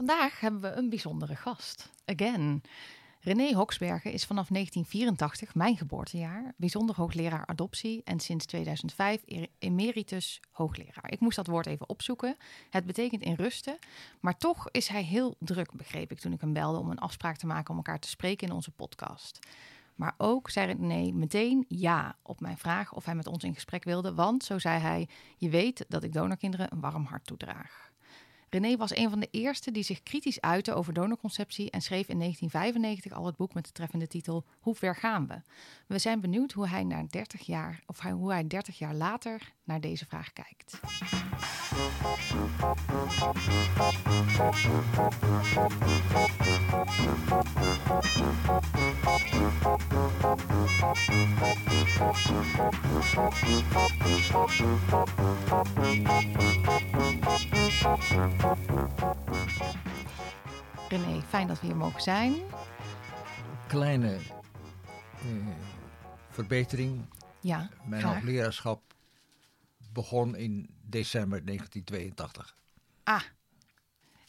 Vandaag hebben we een bijzondere gast. Again. René Hoksbergen is vanaf 1984, mijn geboortejaar, bijzonder hoogleraar adoptie en sinds 2005 e- emeritus hoogleraar. Ik moest dat woord even opzoeken. Het betekent in rusten, maar toch is hij heel druk, begreep ik toen ik hem belde om een afspraak te maken om elkaar te spreken in onze podcast. Maar ook zei René meteen ja op mijn vraag of hij met ons in gesprek wilde, want zo zei hij: Je weet dat ik donorkinderen een warm hart toedraag. René was een van de eerste die zich kritisch uitte over donorconceptie en schreef in 1995 al het boek met de treffende titel Hoe ver gaan we? We zijn benieuwd hoe hij, na 30 jaar, of hoe hij 30 jaar later naar deze vraag kijkt. René, fijn dat we hier mogen zijn. Kleine eh, verbetering. Ja, Mijn graag. hoogleraarschap begon in december 1982. Ah,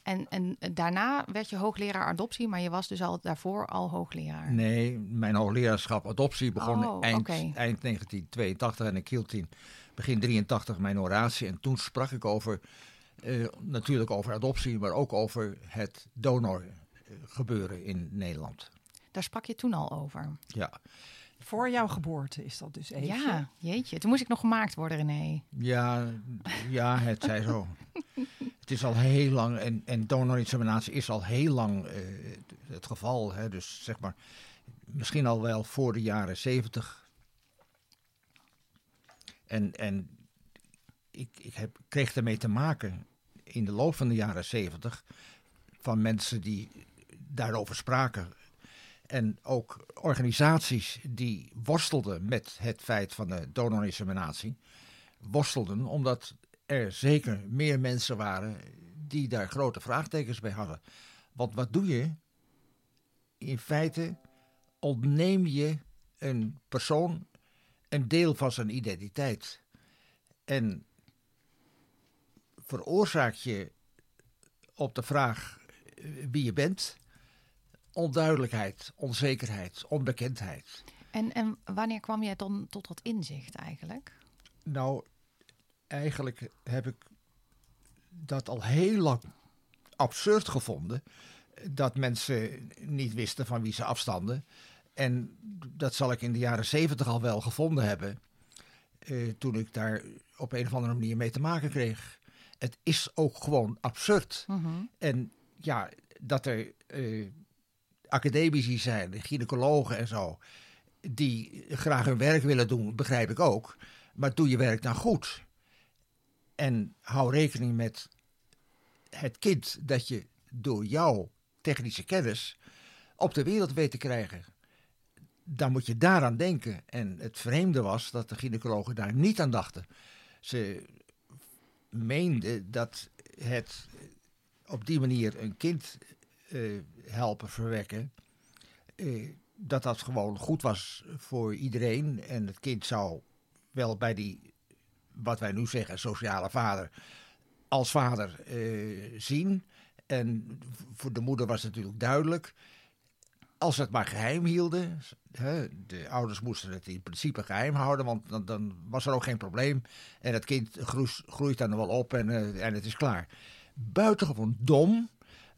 en, en daarna werd je hoogleraar adoptie, maar je was dus al daarvoor al hoogleraar. Nee, mijn hoogleraarschap adoptie begon Oh, eind, eind 1982 en ik hield in begin 83 mijn oratie. En toen sprak ik over, eh, natuurlijk over adoptie, maar ook over het donor eh, gebeuren in Nederland. Daar sprak je toen al over. Ja, Voor jouw geboorte is dat dus even. Ja, jeetje. Toen moest ik nog gemaakt worden, René. ja, ja het zij zo. Het is al heel lang, en, en is al heel lang eh, het geval. Hè, dus zeg maar, misschien al wel voor de jaren zeventig. En, en ik, ik heb, kreeg ermee te maken in de loop van de jaren zeventig van mensen die daarover spraken. En ook organisaties die worstelden met het feit van de donorinseminatie. Worstelden omdat er zeker meer mensen waren die daar grote vraagtekens bij hadden. Want wat doe je? In feite ontneem je een persoon een deel van zijn identiteit. En veroorzaak je op de vraag eh, wie je bent onduidelijkheid, onzekerheid, onbekendheid. En, en wanneer kwam jij dan tot dat inzicht eigenlijk? Nou, eigenlijk heb ik dat al heel lang absurd gevonden. Dat mensen niet wisten van wie ze afstanden. En dat zal ik in de jaren zeventig al wel gevonden hebben. eh, toen ik daar op een of andere manier mee te maken kreeg. Het is ook gewoon absurd. En ja, dat er eh, academici zijn, gynaecologen en zo, die graag hun werk willen doen, begrijp ik ook. Maar doe je werk dan goed. En hou rekening met het kind dat je door jouw technische kennis op de wereld weet te krijgen. Dan moet je daaraan denken. En het vreemde was dat de gynaecologen daar niet aan dachten. Ze meenden dat het op die manier een kind eh, helpen verwekken, eh, dat dat gewoon goed was voor iedereen. En het kind zou wel bij die, wat wij nu zeggen, sociale vader, als vader eh, zien. En voor de moeder was het natuurlijk duidelijk. Als ze het maar geheim hielden, hè, de ouders moesten het in principe geheim houden, want dan, dan was er ook geen probleem. En het kind groes- groeit dan wel op en, eh, en het is klaar. Buitengewoon dom,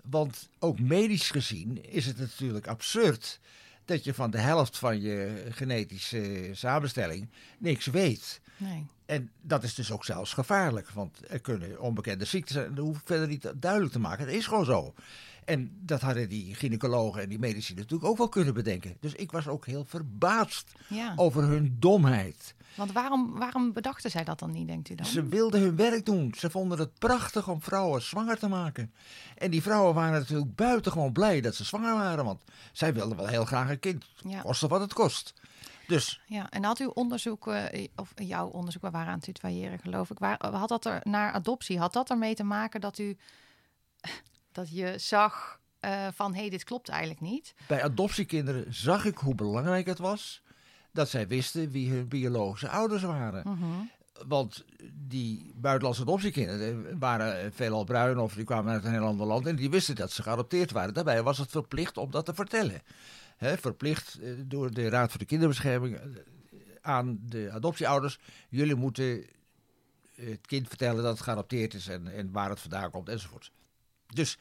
want ook medisch gezien is het natuurlijk absurd dat je van de helft van je genetische samenstelling niks weet. Nee. En dat is dus ook zelfs gevaarlijk, want er kunnen onbekende ziekten zijn. Dat hoef ik verder niet duidelijk te maken. Het is gewoon zo. En dat hadden die gynaecologen en die medici natuurlijk ook wel kunnen bedenken. Dus ik was ook heel verbaasd Ja. over hun domheid. Want waarom, waarom bedachten zij dat dan niet, denkt u dan? Ze wilden hun werk doen. Ze vonden het prachtig om vrouwen zwanger te maken. En die vrouwen waren natuurlijk buitengewoon blij dat ze zwanger waren. Want zij wilden wel heel graag een kind. Ja. Koste wat het kost. Dus Ja, en had uw onderzoek, eh, of jouw onderzoek, we waren aan het tutoyeren geloof ik, waar, had dat er naar adoptie, had dat ermee te maken dat u, dat je zag eh, van hé, hey, dit klopt eigenlijk niet? bij adoptiekinderen zag ik hoe belangrijk het was dat zij wisten wie hun biologische ouders waren. Want die buitenlandse adoptiekinderen waren veelal bruin of die kwamen uit een heel ander land en die wisten dat ze geadopteerd waren. Daarbij was het verplicht om dat te vertellen. Verplicht eh, door de Raad voor de Kinderbescherming eh, aan de adoptieouders. Jullie moeten het kind vertellen dat het geadopteerd is en, en waar het vandaan komt enzovoort. Dus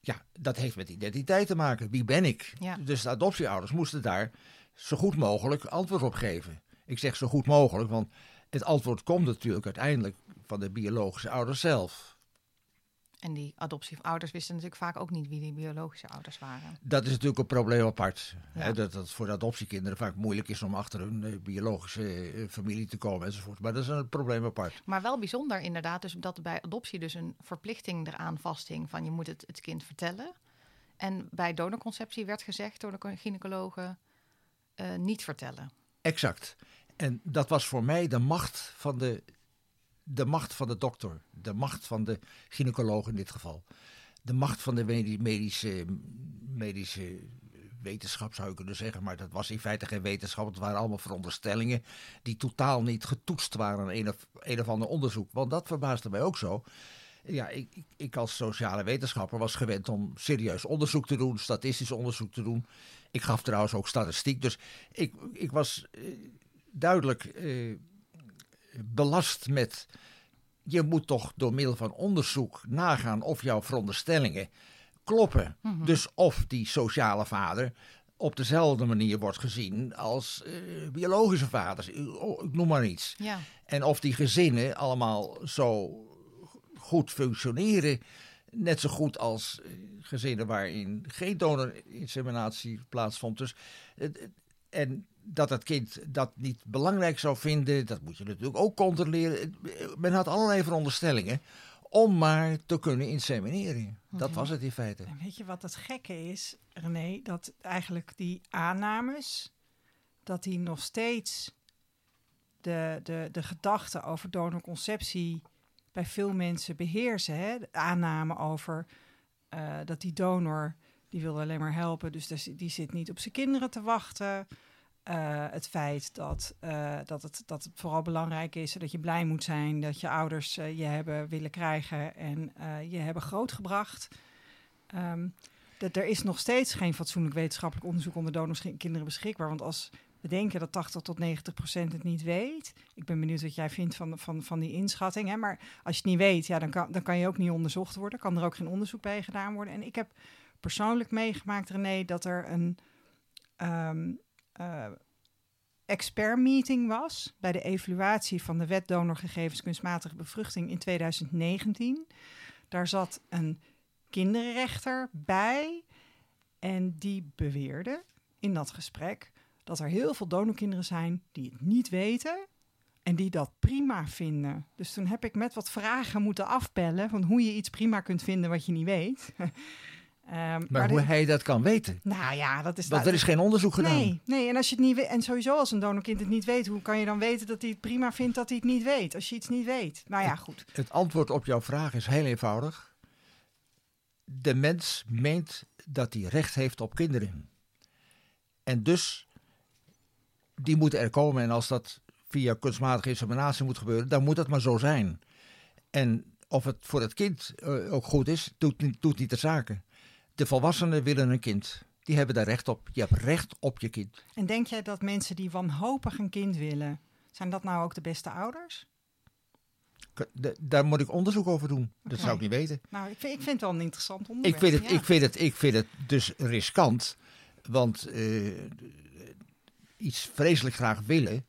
ja, dat heeft met identiteit te maken. Wie ben ik? Ja. Dus de adoptieouders moesten daar zo goed mogelijk antwoord op geven. Ik zeg zo goed mogelijk, want het antwoord komt natuurlijk uiteindelijk van de biologische ouders zelf. En die adoptieouders wisten natuurlijk vaak ook niet wie die biologische ouders waren. Dat is natuurlijk een probleem apart. Ja. Hè, dat het voor de adoptiekinderen vaak moeilijk is om achter hun eh, biologische eh, familie te komen enzovoort. Maar dat is een probleem apart. Maar wel bijzonder inderdaad, dus dat bij adoptie dus een verplichting eraan vasthing van je moet het, het kind vertellen. En bij donorconceptie werd gezegd door de gynaecologen eh, niet vertellen. Exact. En dat was voor mij de macht van de, de macht van de dokter. De macht van de gynaecoloog in dit geval. De macht van de medi- medische, medische wetenschap zou je kunnen zeggen. Maar dat was in feite geen wetenschap. Het waren allemaal veronderstellingen die totaal niet getoetst waren aan een of, een of ander onderzoek. Want dat verbaasde mij ook zo. Ja, ik, ik, ik als sociale wetenschapper was gewend om serieus onderzoek te doen, statistisch onderzoek te doen. Ik gaf trouwens ook statistiek. Dus ik, ik was eh, duidelijk eh, belast met. Je moet toch door middel van onderzoek nagaan of jouw veronderstellingen kloppen. Dus of die sociale vader op dezelfde manier wordt gezien als eh, biologische vaders. Ik ik noem maar iets. Ja, En of die gezinnen allemaal zo goed functioneren. Net zo goed als eh, gezinnen waarin geen donorinseminatie plaatsvond. Dus, en dat het kind dat niet belangrijk zou vinden, dat moet je natuurlijk ook controleren. Men had allerlei veronderstellingen om maar te kunnen insemineren. Dat was het in feite. En weet je wat het gekke is, René? Dat eigenlijk die aannames, dat die nog steeds de, de, de gedachte over donorconceptie bij veel mensen beheersen. Hè? De aanname over eh, dat die donor, die wil alleen maar helpen, dus die zit niet op zijn kinderen te wachten. Eh, het feit dat, eh, dat, het, dat het vooral belangrijk is dat je blij moet zijn dat je ouders eh, je hebben willen krijgen en je hebben grootgebracht. Ehm, dat er is nog steeds geen fatsoenlijk wetenschappelijk onderzoek onder donorskinderen beschikbaar. Want als we denken dat 80 tot 90 procent het niet weet. Ik ben benieuwd wat jij vindt van, van, van die inschatting. Hè? Maar als je het niet weet, ja, dan, kan, dan kan je ook niet onderzocht worden. Kan er ook geen onderzoek bij gedaan worden. En ik heb persoonlijk meegemaakt, René, dat er een ehm eh, expert-meeting was bij de evaluatie van de wet donorgegevens kunstmatige bevruchting in 2019. Daar zat een kinderrechter bij en die beweerde in dat gesprek dat er heel veel donorkinderen zijn die het niet weten en die dat prima vinden. Dus toen heb ik met wat vragen moeten afbellen van hoe je iets prima kunt vinden wat je niet weet. Ehm, Maar hoe dit- hij dat kan weten. nou ja, dat is Want er is geen onderzoek gedaan. Nee, nee, en als je het niet weet, en sowieso als een donorkind het niet weet, hoe kan je dan weten dat hij het prima vindt dat hij het niet weet? Als je iets niet weet. Nou ja, goed. Het antwoord op jouw vraag is heel eenvoudig. De mens meent dat hij recht heeft op kinderen. En dus, die moeten er komen. En als dat via kunstmatige inseminatie moet gebeuren, dan moet dat maar zo zijn. En of het voor het kind eh, ook goed is, doet, niet- doet niet de zaken. De volwassenen willen een kind. Die hebben daar recht op. Je hebt recht op je kind. En denk jij dat mensen die wanhopig een kind willen, zijn dat nou ook de beste ouders? De- Daar moet ik onderzoek over doen. Dat zou ik niet weten. Nou, ik vind, ik vind het wel een interessant Ik onderwerp. vind, het, ja. ik, vind het, ik vind het dus riskant. Want eh, iets vreselijk graag willen,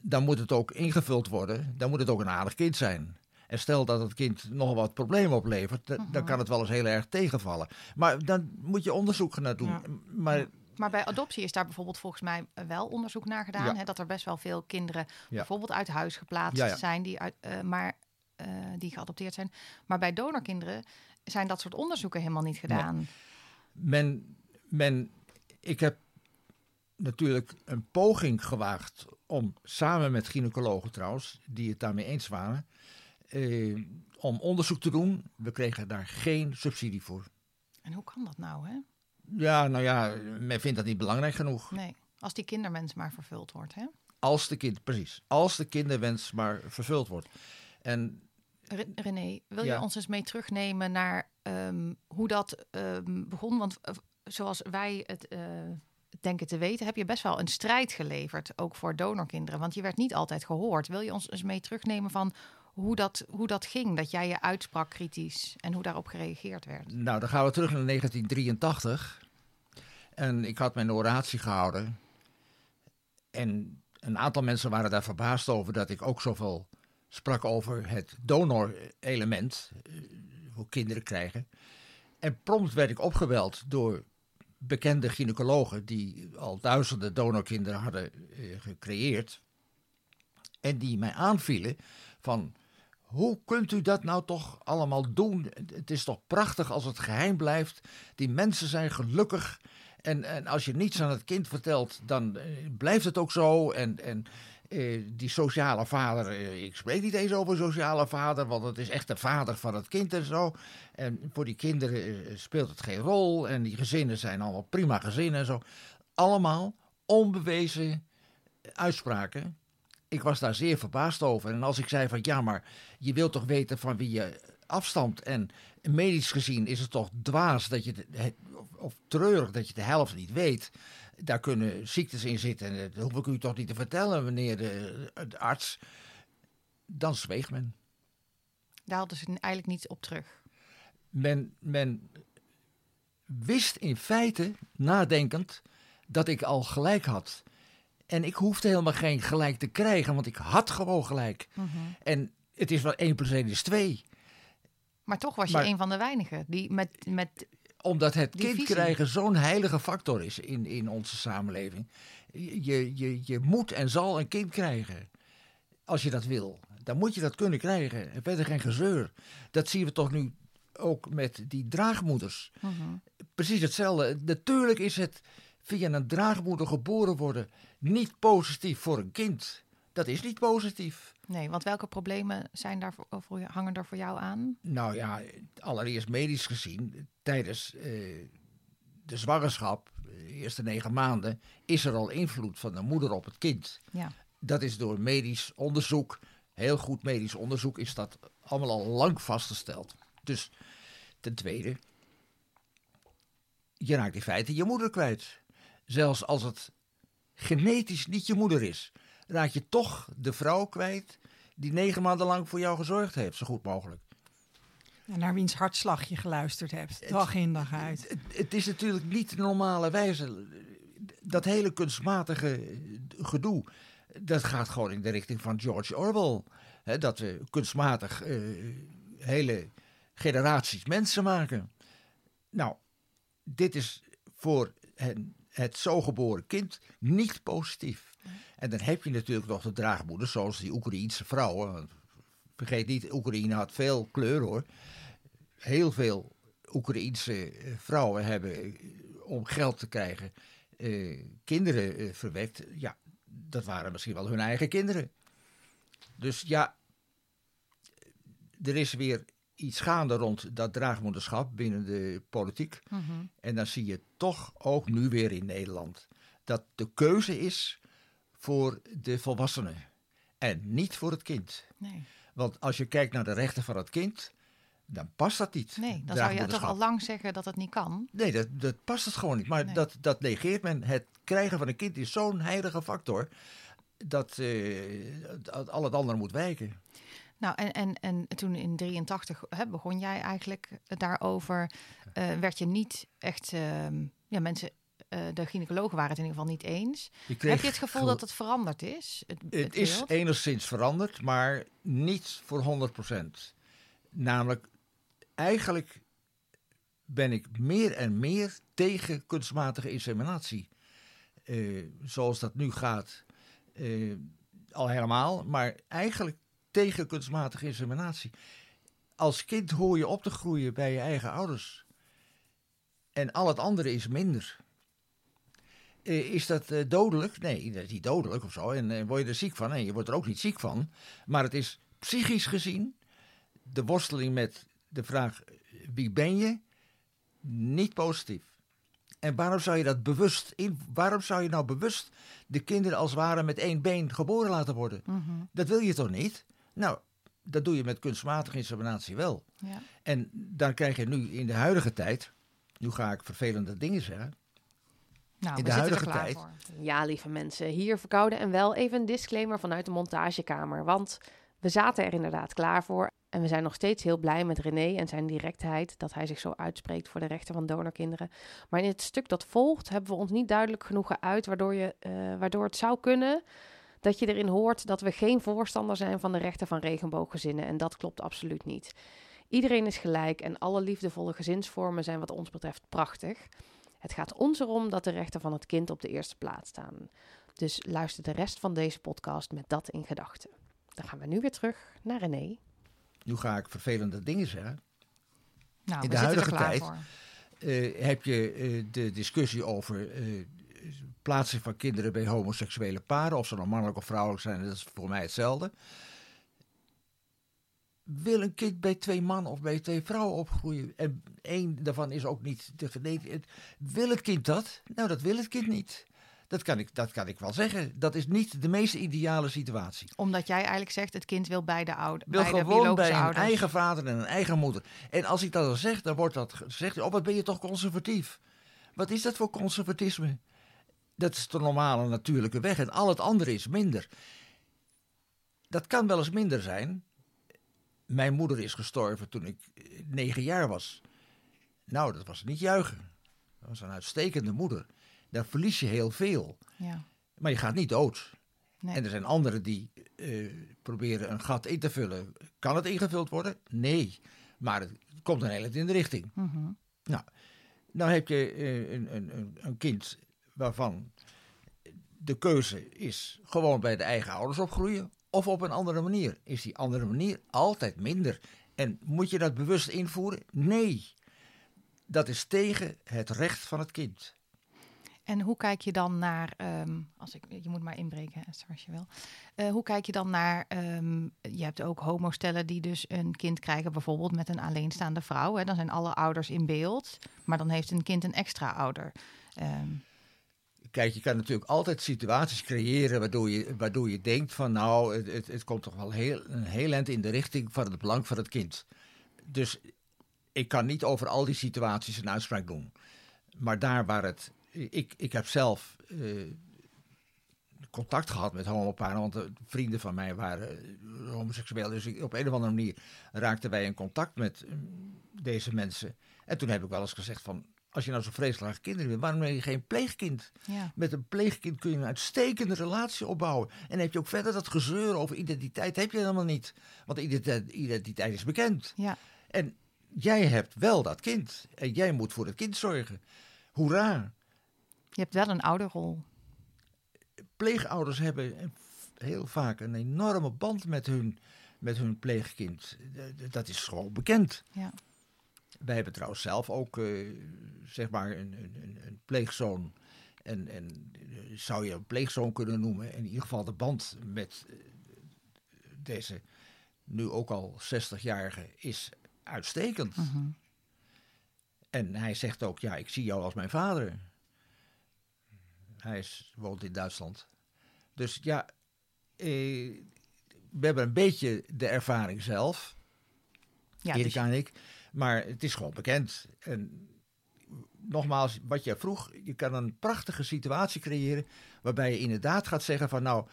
dan moet het ook ingevuld worden. Dan moet het ook een aardig kind zijn. En stel dat het kind nog wat problemen oplevert, da- dan kan het wel eens heel erg tegenvallen. Maar dan moet je onderzoek naar doen. Ja. Maar Maar bij adoptie is daar bijvoorbeeld volgens mij wel onderzoek naar gedaan. Ja. Hè, dat er best wel veel kinderen Ja. bijvoorbeeld uit huis geplaatst Ja, zijn die, uit, eh, maar, eh, die geadopteerd zijn. Maar bij donorkinderen zijn dat soort onderzoeken helemaal niet gedaan. men, men, ik heb natuurlijk een poging gewaagd om samen met gynaecologen trouwens, die het daarmee eens waren, eh, om onderzoek te doen. We kregen daar geen subsidie voor. En hoe kan dat nou? Hè? Ja, nou ja, men vindt dat niet belangrijk genoeg. Nee, als die kindermens maar vervuld wordt. Hè? Als de kind, precies, als de kinderwens maar vervuld wordt. En Re- René, wil Ja. je ons eens mee terugnemen naar ehm, hoe dat ehm, begon? Want eh, zoals wij het eh, denken te weten, heb je best wel een strijd geleverd, ook voor donorkinderen. Want je werd niet altijd gehoord. Wil je ons eens mee terugnemen van hoe dat, hoe dat ging? Dat jij je uitsprak kritisch en hoe daarop gereageerd werd? Nou, dan gaan we terug naar 1983. En ik had mijn oratie gehouden. En een aantal mensen waren daar verbaasd over dat ik ook zoveel sprak over het donor-element. eh, Hoe kinderen krijgen. En prompt werd ik opgebeld door bekende gynaecologen die al duizenden donorkinderen hadden eh, gecreëerd. En die mij aanvielen van hoe kunt u dat nou toch allemaal doen? Het is toch prachtig als het geheim blijft. Die mensen zijn gelukkig. En, en als je niets aan het kind vertelt, dan eh, blijft het ook zo. En, en eh, die sociale vader, eh, ik spreek niet eens over sociale vader, want het is echt de vader van het kind en zo. En voor die kinderen eh, speelt het geen rol. En die gezinnen zijn allemaal prima gezinnen en zo. Allemaal onbewezen uitspraken. Ik was daar zeer verbaasd over. En als ik zei van ja, maar je wilt toch weten van wie je afstamt. En medisch gezien is het toch dwaas dat je, de- of, of treurig dat je de helft niet weet. Daar kunnen ziektes in zitten. En dat hoef ik u toch niet te vertellen, meneer de, de arts. Dan zweeg men. Daar hadden ze eigenlijk niet op terug. men, men wist in feite, nadenkend, dat ik al gelijk had. En ik hoefde helemaal geen gelijk te krijgen, want ik had gewoon gelijk. En het is wel 1 plus 1 is 2. Maar toch was je Maar- een van de weinigen die met, met Omdat het kind visie. krijgen zo'n heilige factor is in, in onze samenleving. Je, je, je moet en zal een kind krijgen. Als je dat wil. Dan moet je dat kunnen krijgen. En verder geen gezeur. Dat zien we toch nu ook met die draagmoeders. Precies hetzelfde. Natuurlijk is het via een draagmoeder geboren worden niet positief voor een kind. Dat is niet positief. Nee, want welke problemen zijn daar voor, hangen er voor jou aan? Nou ja, allereerst medisch gezien, tijdens eh, de zwangerschap, de eerste negen maanden, is er al invloed van de moeder op het kind. Ja. Dat is door medisch onderzoek, heel goed medisch onderzoek, is dat allemaal al lang vastgesteld. Dus ten tweede, je raakt in feite je moeder kwijt. Zelfs als het genetisch niet je moeder is, raak je toch de vrouw kwijt die negen maanden lang voor jou gezorgd heeft, zo goed mogelijk. En naar wiens hartslag je geluisterd hebt, dag in dag uit. Het, het is natuurlijk niet de normale wijze. Dat hele kunstmatige gedoe, dat gaat gewoon in de richting van George Orwell. Dat we kunstmatig eh, hele generaties mensen maken. Nou, dit is voor hen, het zo geboren kind niet positief. En dan heb je natuurlijk nog de draagmoeders, zoals die Oekraïense vrouwen. Vergeet niet, Oekraïne had veel kleur hoor. Heel veel Oekraïense eh, vrouwen hebben eh, om geld te krijgen eh, kinderen verwekt. Ja, dat waren misschien wel hun eigen kinderen. Dus ja, er is weer iets gaande rond dat draagmoederschap binnen de politiek. En dan zie je toch ook nu weer in Nederland dat de keuze is voor de volwassenen en niet voor het kind. Nee, Want als je kijkt naar de rechten van het kind, dan past dat niet. nee dan zou je toch al lang zeggen dat het niet kan. Nee, dat, dat past het gewoon niet. Maar Nee. dat, dat negeert men. Het krijgen van een kind is zo'n heilige factor dat, eh, dat al het andere moet wijken. Nou, en, en, en toen in 83 hè, begon jij eigenlijk daarover. eh, werd je niet echt. ehm, ja, mensen, eh, de gynaecologen waren het in ieder geval niet eens. Je Heb je het gevoel ge- dat het veranderd is? Het, Het het is enigszins veranderd, maar niet voor 100%. Namelijk, eigenlijk ben ik meer en meer tegen kunstmatige inseminatie. Eh, zoals dat nu gaat, al helemaal, maar eigenlijk tegen kunstmatige inseminatie. Als kind hoor je op te groeien bij je eigen ouders. En al het andere is minder. Eh, is dat eh, dodelijk? Nee, dat is niet dodelijk of zo. En eh, word je er ziek van? Nee, je wordt er ook niet ziek van. Maar het is psychisch gezien de worsteling met de vraag: wie ben je? Niet positief. En waarom zou je dat bewust in, waarom zou je nou bewust de kinderen als het ware met één been geboren laten worden? Mhm. Dat wil je toch niet? Nou, dat doe je met kunstmatige inseminatie wel. Ja. En dan krijg je nu in de huidige tijd, nu ga ik vervelende dingen zeggen. Nou, In we de er huidige klaar tijd- voor. Ja, lieve mensen, hier verkouden en wel even een disclaimer vanuit de montagekamer. Want we zaten er inderdaad klaar voor. En we zijn nog steeds heel blij met René en zijn directheid dat hij zich zo uitspreekt voor de rechten van donorkinderen. Maar in het stuk dat volgt hebben we ons niet duidelijk genoeg geuit, waardoor, je, eh, waardoor het zou kunnen dat je erin hoort dat we geen voorstander zijn van de rechten van regenbooggezinnen. En dat klopt absoluut niet. Iedereen is gelijk en alle liefdevolle gezinsvormen zijn wat ons betreft prachtig. Het gaat ons erom dat de rechten van het kind op de eerste plaats staan. Dus luister de rest van deze podcast met dat in gedachten. Dan gaan we nu weer terug naar René. Nu ga ik vervelende dingen zeggen. Nou, In we de zitten er huidige klaar tijd- voor. Eh, heb je eh, de discussie over eh, plaatsing van kinderen bij homoseksuele paren, of ze nou mannelijk of vrouwelijk zijn, dat is voor mij hetzelfde. Wil een kind bij twee mannen of bij twee vrouwen opgroeien? En één daarvan is ook niet de genetic. Wil het kind dat? Nou, dat wil het kind niet. Dat kan, ik, dat kan ik wel zeggen. Dat is niet de meest ideale situatie. Omdat jij eigenlijk zegt, het kind wil beide ouders. Wil gewoon bij een eigen vader en een eigen moeder. En als ik dat dan zeg, dan wordt dat gezegd. Oh, wat ben je toch conservatief? Wat is dat voor conservatisme? Dat is de normale natuurlijke weg. En al het andere is minder. Dat kan wel eens minder zijn. Mijn moeder is gestorven toen ik eh, negen jaar was. Nou, dat was niet juichen. Dat was een uitstekende moeder. Daar verlies je heel veel. Ja. Maar je gaat niet dood. Nee. En er zijn anderen die eh, proberen een gat in te vullen. Kan het ingevuld worden? Nee. Maar het komt een hele in de richting. Mhm. Nou heb je eh, een, een, een kind waarvan de keuze is gewoon bij de eigen ouders opgroeien. Of op een andere manier. Is die andere manier altijd minder? En moet je dat bewust invoeren? Nee. Dat is tegen het recht van het kind. En hoe kijk je dan naar, ehm, als ik, je moet maar inbreken Esther, als je wil. Eh, hoe kijk je dan naar, ehm, je hebt ook homostellen die dus een kind krijgen, bijvoorbeeld met een alleenstaande vrouw. Hè? Dan zijn alle ouders in beeld, maar dan heeft een kind een extra ouder. Ehm, Kijk, je kan natuurlijk altijd situaties creëren waardoor je, waardoor je denkt van nou, het, het, komt toch wel heel, een heel eind in de richting van het belang van het kind. Dus ik kan niet over al die situaties een uitspraak doen. Maar daar waar het. Ik, ik heb zelf eh, contact gehad met homoparen, want de vrienden van mij waren eh, homoseksueel. Dus op een of andere manier raakten wij in contact met eh, deze mensen. En toen heb ik wel eens gezegd van, als je nou zo vreselijk kinderen wil, waarom ben je geen pleegkind? ja. Met een pleegkind kun je een uitstekende relatie opbouwen. En heb je ook verder dat gezeur over identiteit heb je helemaal niet. Want identiteit, identiteit is bekend. ja. En jij hebt wel dat kind. En jij moet voor het kind zorgen. Hoera. Je hebt wel een ouderrol. Pleegouders hebben heel vaak een enorme band met hun, met hun pleegkind. Dat is gewoon bekend. Ja. Wij hebben trouwens zelf ook, eh, zeg maar, een, een, een- pleegzoon. En, en eh, zou je een pleegzoon kunnen noemen. In ieder geval de band met eh, deze nu ook al 60-jarige is uitstekend. Mhm. En hij zegt ook, ja, ik zie jou als mijn vader. Hij is, woont in Duitsland. Dus ja, eh, we hebben een beetje de ervaring zelf. Ja, dus- en ik. Maar het is gewoon bekend. En nogmaals, wat jij vroeg, je kan een prachtige situatie creëren waarbij je inderdaad gaat zeggen van nou,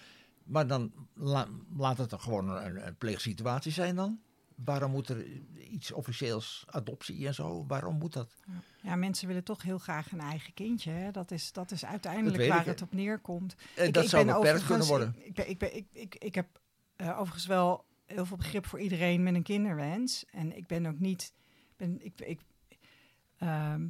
maar dan la- laat het dan gewoon een, een pleegsituatie zijn dan. Waarom moet er iets officieels, adoptie en zo, waarom moet dat? Ja, mensen willen toch heel graag een eigen kindje. Hè? Dat, is, dat is uiteindelijk waar ik, het op neerkomt. En Ik- dat ik zou beperkt kunnen worden. Ik, ik, ben, ik, ben, ik, ik, ik heb eh, overigens wel heel veel begrip voor iedereen met een kinderwens. En ik ben ook niet. Ben, ik, ik, ehm,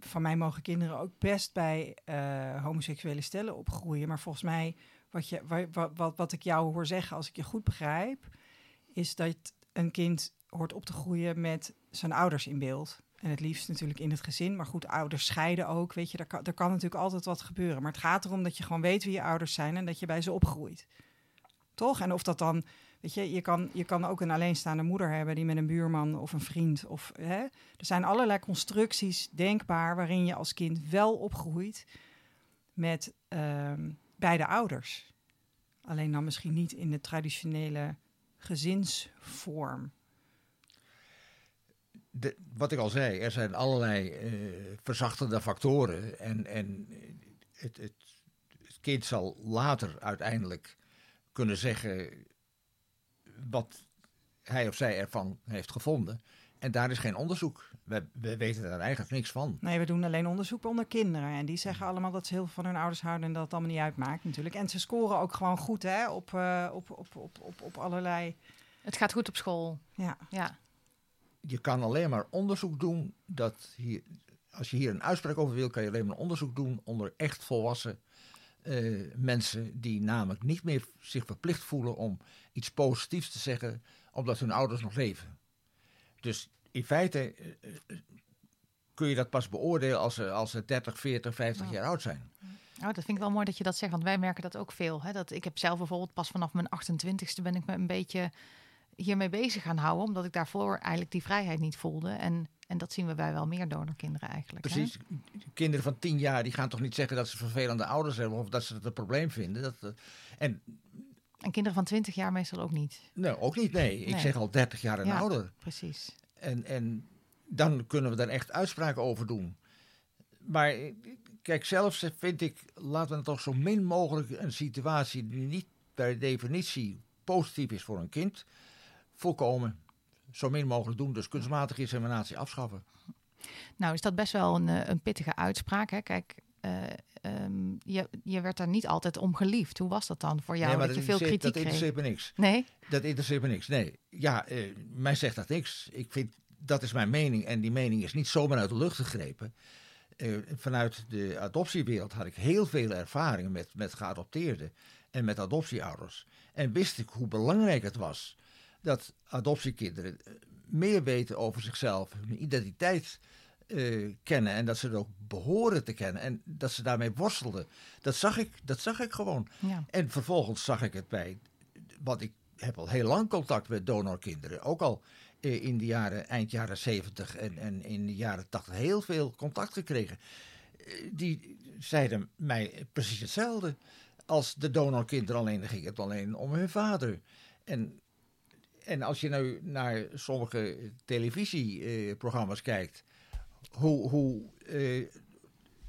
van mij mogen kinderen ook best bij eh, homoseksuele stellen opgroeien. Maar volgens mij, wat, je, wa- wa- wat, wat ik jou hoor zeggen, als ik je goed begrijp, is dat een kind hoort op te groeien met zijn ouders in beeld. En het liefst natuurlijk in het gezin. Maar goed, ouders scheiden ook. Weet je, er kan, er kan natuurlijk altijd wat gebeuren. Maar het gaat erom dat je gewoon weet wie je ouders zijn en dat je bij ze opgroeit. Toch? En of dat dan Weet je, je kan, je kan ook een alleenstaande moeder hebben die met een buurman of een vriend. Of, hè, er zijn allerlei constructies denkbaar waarin je als kind wel opgroeit met ehm, beide ouders. Alleen dan misschien niet in de traditionele gezinsvorm. Wat ik al zei, er zijn allerlei eh, verzachtende factoren. En, en het, het kind zal later uiteindelijk kunnen zeggen wat hij of zij ervan heeft gevonden. En daar is geen onderzoek. We, we weten daar eigenlijk niks van. Nee, we doen alleen onderzoek onder kinderen. En die zeggen allemaal dat ze heel veel van hun ouders houden en dat het allemaal niet uitmaakt natuurlijk. En ze scoren ook gewoon goed hè, op, uh, op, op, op, op, op allerlei... Het gaat goed op school. Ja. ja. Je kan alleen maar onderzoek doen dat hier... Als je hier een uitspraak over wil, kan je alleen maar onderzoek doen onder echt volwassen uh, mensen die namelijk niet meer zich verplicht voelen om iets positiefs te zeggen omdat hun ouders nog leven. Dus in feite uh, kun je dat pas beoordelen als ze, als ze 30, 40, 50 jaar oud zijn. Oh, dat vind ik wel mooi dat je dat zegt, want wij merken dat ook veel. Hè? Dat ik heb zelf bijvoorbeeld pas vanaf mijn 28ste ben ik me een beetje hiermee bezig gaan houden, omdat ik daarvoor eigenlijk die vrijheid niet voelde. En en dat zien we bij wel meer donorkinderen eigenlijk. Precies. Hè? Kinderen van tien jaar die gaan toch niet zeggen dat ze vervelende ouders hebben of dat ze het een probleem vinden. Dat, eh, en, en kinderen van twintig jaar meestal ook niet. Nee, ook niet. Nee, ik zeg al dertig jaar en ja, ouder. Precies. En, en dan kunnen we daar echt uitspraken over doen. Maar kijk, zelfs vind ik, laten we toch zo min mogelijk een situatie die niet per definitie positief is voor een kind, voorkomen zo min mogelijk doen. Dus kunstmatige inseminatie afschaffen. Nou, is dat best wel een, eh, een pittige uitspraak. Hè? Kijk, uh, um, je, je werd daar niet altijd om geliefd. Hoe was dat dan voor jou? Nee, dat, je veel kritiek dat interesseert me niks. Nee? Dat interesseert me niks. Nee. Ja, uh, mij zegt dat niks. Ik vind, dat is mijn mening. En die mening is niet zomaar uit de lucht gegrepen. Uh, vanuit de adoptiewereld had ik heel veel ervaring met, met geadopteerden en met adoptieouders. En wist ik hoe belangrijk het was dat adoptiekinderen eh, meer weten over zichzelf, hun identiteit uh, kennen en dat ze het ook behoren te kennen en dat ze daarmee worstelden. Dat zag ik, dat zag ik gewoon. Ja. En vervolgens zag ik het bij, want ik heb al heel lang contact met donorkinderen, ook al uh, in de jaren, eind jaren 70 en, en in de jaren 80 heel veel contact gekregen. Uh, die zeiden mij precies hetzelfde. Als de donorkinderen alleen, ging het alleen om hun vader. En en als je nu naar sommige televisieprogramma's kijkt, hoe, hoe eh,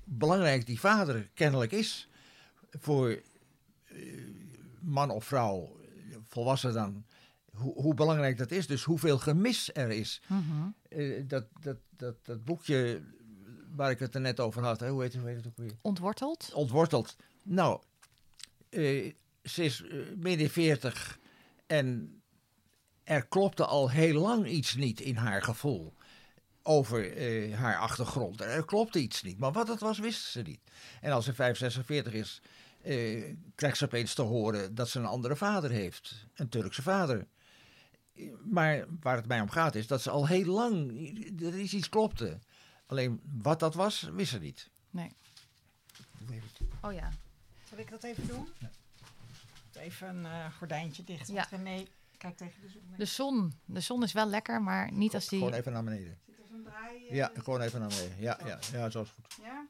belangrijk die vader kennelijk is voor eh, man of vrouw, volwassen dan, hoe, hoe, belangrijk dat is. Dus hoeveel gemis er is. Mm uh, dat, dat, dat, dat boekje waar ik het er net over had, hè, hoe, heet, hoe heet het ook weer? Ontworteld? Ontworteld. Nou, ze is midden 40 en er klopte al heel lang iets niet in haar gevoel over uh, haar achtergrond. Er klopte iets niet, maar wat het was wisten ze niet. En als ze 546 is, uh, krijgt ze opeens te horen dat ze een andere vader heeft. Een Turkse vader. Maar waar het mij om gaat is dat ze al heel lang, er is iets klopte. Alleen wat dat was, wist ze niet. Nee. Oh ja. Zal ik dat even doen? Ja. Even een uh, gordijntje dicht. Ja. René Kijk tegen de zon. De zon. De zon is wel lekker, maar niet als die... Gewoon even naar beneden. Zit er zo'n draai? Uh, ja, gewoon even naar beneden. Ja, ja, ja, zo is goed. Ja?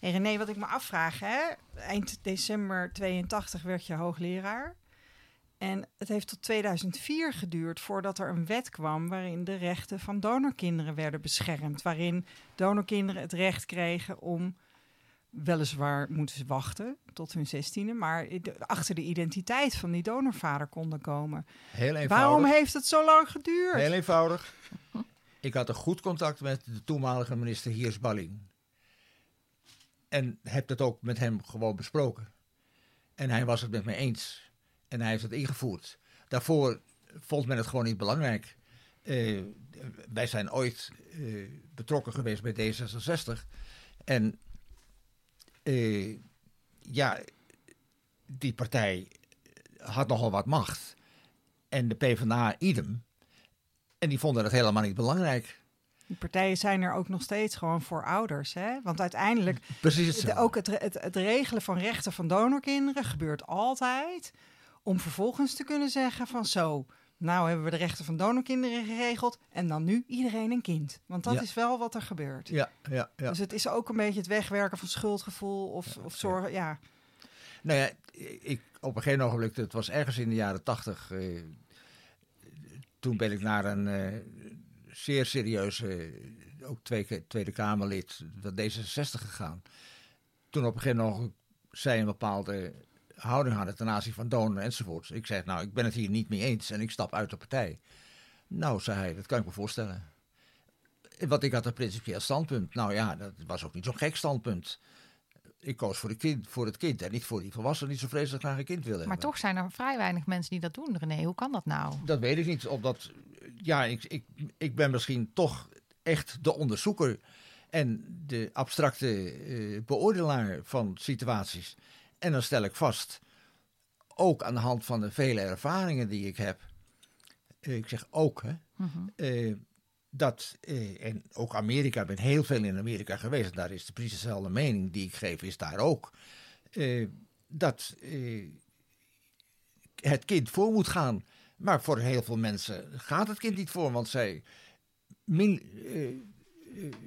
Hey René, wat ik me afvraag, hè? eind december 82 werd je hoogleraar. En het heeft tot 2004 geduurd voordat er een wet kwam waarin de rechten van donorkinderen werden beschermd. Waarin donorkinderen het recht kregen om weliswaar moeten ze wachten tot hun zestiende, maar achter de identiteit van die donorvader konden komen. Heel eenvoudig. Waarom heeft het zo lang geduurd? Heel eenvoudig. Ik had een goed contact met de toenmalige minister Hiers Balling. En heb dat ook met hem gewoon besproken. En hij was het met me eens. En hij heeft het ingevoerd. Daarvoor vond men het gewoon niet belangrijk. Uh, wij zijn ooit uh, betrokken geweest bij D66. En uh, ja, die partij had nogal wat macht. En de PvdA idem. En die vonden het helemaal niet belangrijk. Die partijen zijn er ook nog steeds gewoon voor ouders. Hè? Want uiteindelijk, Precies ook het, het, het, regelen van rechten van donorkinderen gebeurt altijd Om vervolgens te kunnen zeggen van zo, nou hebben we de rechten van donorkinderen geregeld en dan nu iedereen een kind. Want dat Ja. is wel wat er gebeurt. Ja, ja, ja. Dus het is ook een beetje het wegwerken van schuldgevoel of, of zorgen. Ja. Nou ja, ik, op een gegeven ogenblik, het was ergens in de jaren tachtig, eh, toen ben ik naar een eh, zeer serieuze, ook twee, Tweede Kamerlid, van D66 gegaan. Toen op een gegeven moment zij een bepaalde houding hadden ten aanzien van donor enzovoorts. Ik zei, nou, ik ben het hier niet mee eens en ik stap uit de partij. Nou, zei hij, dat kan ik me voorstellen. Want ik had een principieel standpunt. Nou ja, dat was ook niet zo'n gek standpunt. Ik koos voor, de kind, voor het kind en niet voor die volwassenen die zo vreselijk graag een kind willen Maar hebben. toch zijn er vrij weinig mensen die dat doen, René. Hoe kan dat nou? Dat weet ik niet. Omdat, ja, ik, ik, ik ben misschien toch echt de onderzoeker en de abstracte eh, beoordelaar van situaties. En dan stel ik vast, ook aan de hand van de vele ervaringen die ik heb, eh, ik zeg ook, hè, Mhm. eh, dat, eh, en ook Amerika, ik ben heel veel in Amerika geweest, en daar is de precies dezelfde mening die ik geef, is daar ook, dat het kind voor moet gaan. Maar voor heel veel mensen gaat het kind niet voor, want zij min-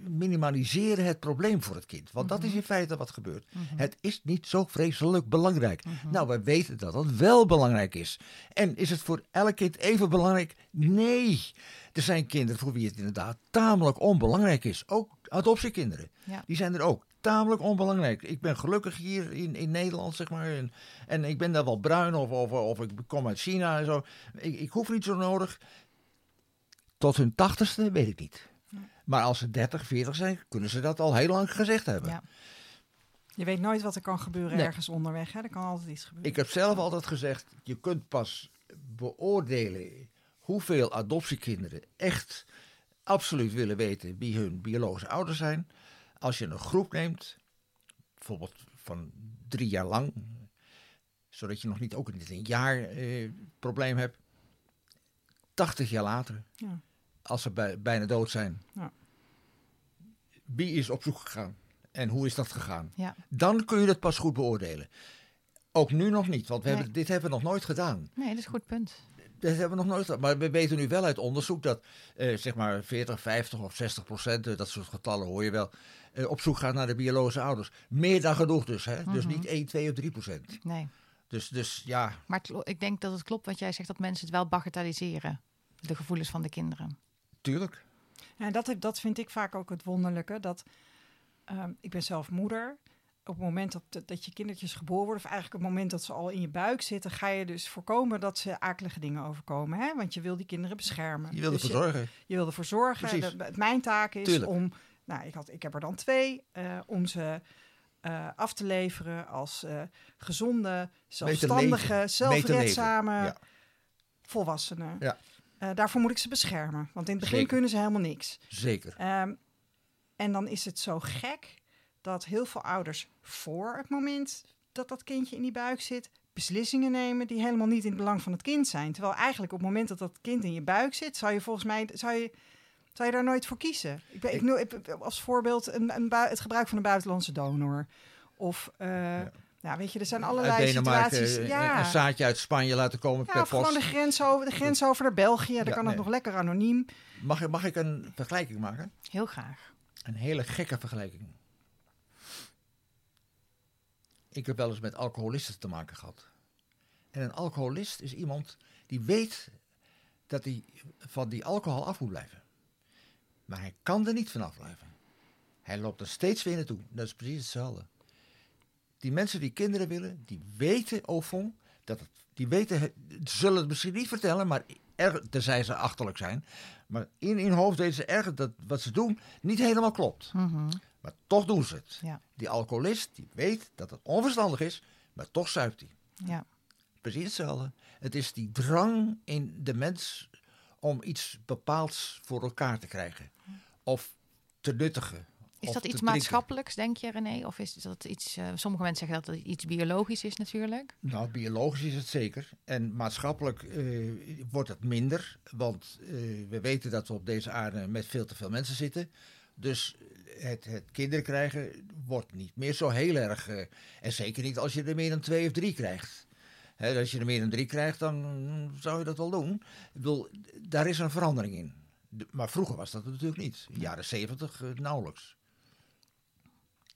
minimaliseren het probleem voor het kind. Want dat is in feite wat gebeurt. Het is niet zo vreselijk belangrijk. Nou, we weten dat het wel belangrijk is. En is het voor elk kind even belangrijk? Nee. Er zijn kinderen voor wie het inderdaad tamelijk onbelangrijk is. Ook adoptiekinderen. Ja. Die zijn er ook tamelijk onbelangrijk. Ik ben gelukkig hier in, in Nederland, zeg maar. En, en ik ben daar wel bruin of, of, of ik kom uit China en zo. Ik, ik hoef niet zo nodig. Tot hun tachtigste weet ik niet. Maar als ze 30, 40 zijn, kunnen ze dat al heel lang gezegd hebben. Ja. Je weet nooit wat er kan gebeuren Nee. ergens onderweg. Hè? Er kan altijd iets gebeuren. Ik heb zelf altijd gezegd, je kunt pas beoordelen hoeveel adoptiekinderen echt absoluut willen weten wie hun biologische ouders zijn. Als je een groep neemt, bijvoorbeeld van drie jaar lang, zodat je nog niet ook niet een jaar eh, probleem hebt. 80 jaar later, Ja. Als ze bij, bijna dood zijn, Ja. wie is op zoek gegaan en hoe is dat gegaan? Ja. Dan kun je het pas goed beoordelen. Ook nu nog niet, want we Nee. hebben, dit hebben we nog nooit gedaan. Nee, dat is een goed punt. Dat hebben we nog nooit gedaan. Maar we weten nu wel uit onderzoek dat eh, zeg maar 40, 50 of 60 procent, eh, dat soort getallen hoor je wel, eh, op zoek gaat naar de biologische ouders. Meer dan genoeg dus. Hè? Dus Mhm. niet 1, 2 of 3 procent. Nee. Dus, dus ja, Maar ik denk dat het klopt wat jij zegt, dat mensen het wel bagatelliseren. De gevoelens van de kinderen. Tuurlijk. Ja, dat, heb- dat vind ik vaak ook het wonderlijke. Dat, ehm, ik ben zelf moeder. Op het moment dat, dat je kindertjes geboren worden, of eigenlijk op het moment dat ze al in je buik zitten, ga je dus voorkomen dat ze akelige dingen overkomen. Hè? Want je wil die kinderen beschermen. Je wil Dus ervoor zorgen. Je wil ervoor zorgen. Mijn taak is Tuurlijk. om, nou, ik, had, ik heb er dan twee, eh, om ze eh, af te leveren als eh, gezonde, zelfstandige, zelfredzame Ja. volwassenen. Ja. Eh, daarvoor moet ik ze beschermen, want in het begin Zeker. kunnen ze helemaal niks. Zeker. Ehm, en dan is het zo gek dat heel veel ouders voor het moment dat dat kindje in die buik zit, beslissingen nemen die helemaal niet in het belang van het kind zijn. Terwijl eigenlijk op het moment dat dat kind in je buik zit, zou je volgens mij zou je, zou je daar nooit voor kiezen. Ik, ben, ik, als voorbeeld een, een het gebruik van een buitenlandse donor. Of, eh, ja. Weet je, er zijn allerlei situaties. eh, Ja, een zaadje uit Spanje laten komen ja per of gewoon post. de grens over, de grens over naar België. Dan Ja, kan nee. het nog lekker anoniem. Mag, ik- mag ik een vergelijking maken? Heel graag. Een hele gekke vergelijking. Ik heb wel eens met alcoholisten te maken gehad. En een alcoholist is iemand die weet dat hij van die alcohol af moet blijven. Maar hij kan er niet vanaf blijven. Hij loopt er steeds weer naartoe. Dat is precies hetzelfde. Die mensen die kinderen willen, die weten au fond dat het, die weten, zullen het misschien niet vertellen, maar er, tenzij ze achterlijk zijn. Maar in hun hoofd weten ze erg dat wat ze doen niet helemaal klopt. Mhm. Maar toch doen ze het. Ja. Die alcoholist die weet dat het onverstandig is, maar toch zuipt hij. Ja. Precies hetzelfde. Het is die drang in de mens om iets bepaalds voor elkaar te krijgen. Of te nuttigen. Is dat iets maatschappelijks, denk je, René? Of is dat iets. eh, sommige mensen zeggen dat het iets biologisch is, natuurlijk. Nou, biologisch is het zeker. En maatschappelijk eh, wordt het minder. Want eh, we weten dat we op deze aarde met veel te veel mensen zitten. Dus het, het kinderen krijgen wordt niet meer zo heel erg. en zeker niet als je er meer dan twee of drie krijgt. Hè, als je er meer dan drie krijgt, dan zou je dat wel doen. Ik bedoel, daar is een verandering in. Maar vroeger was dat natuurlijk niet. In de jaren zeventig nauwelijks.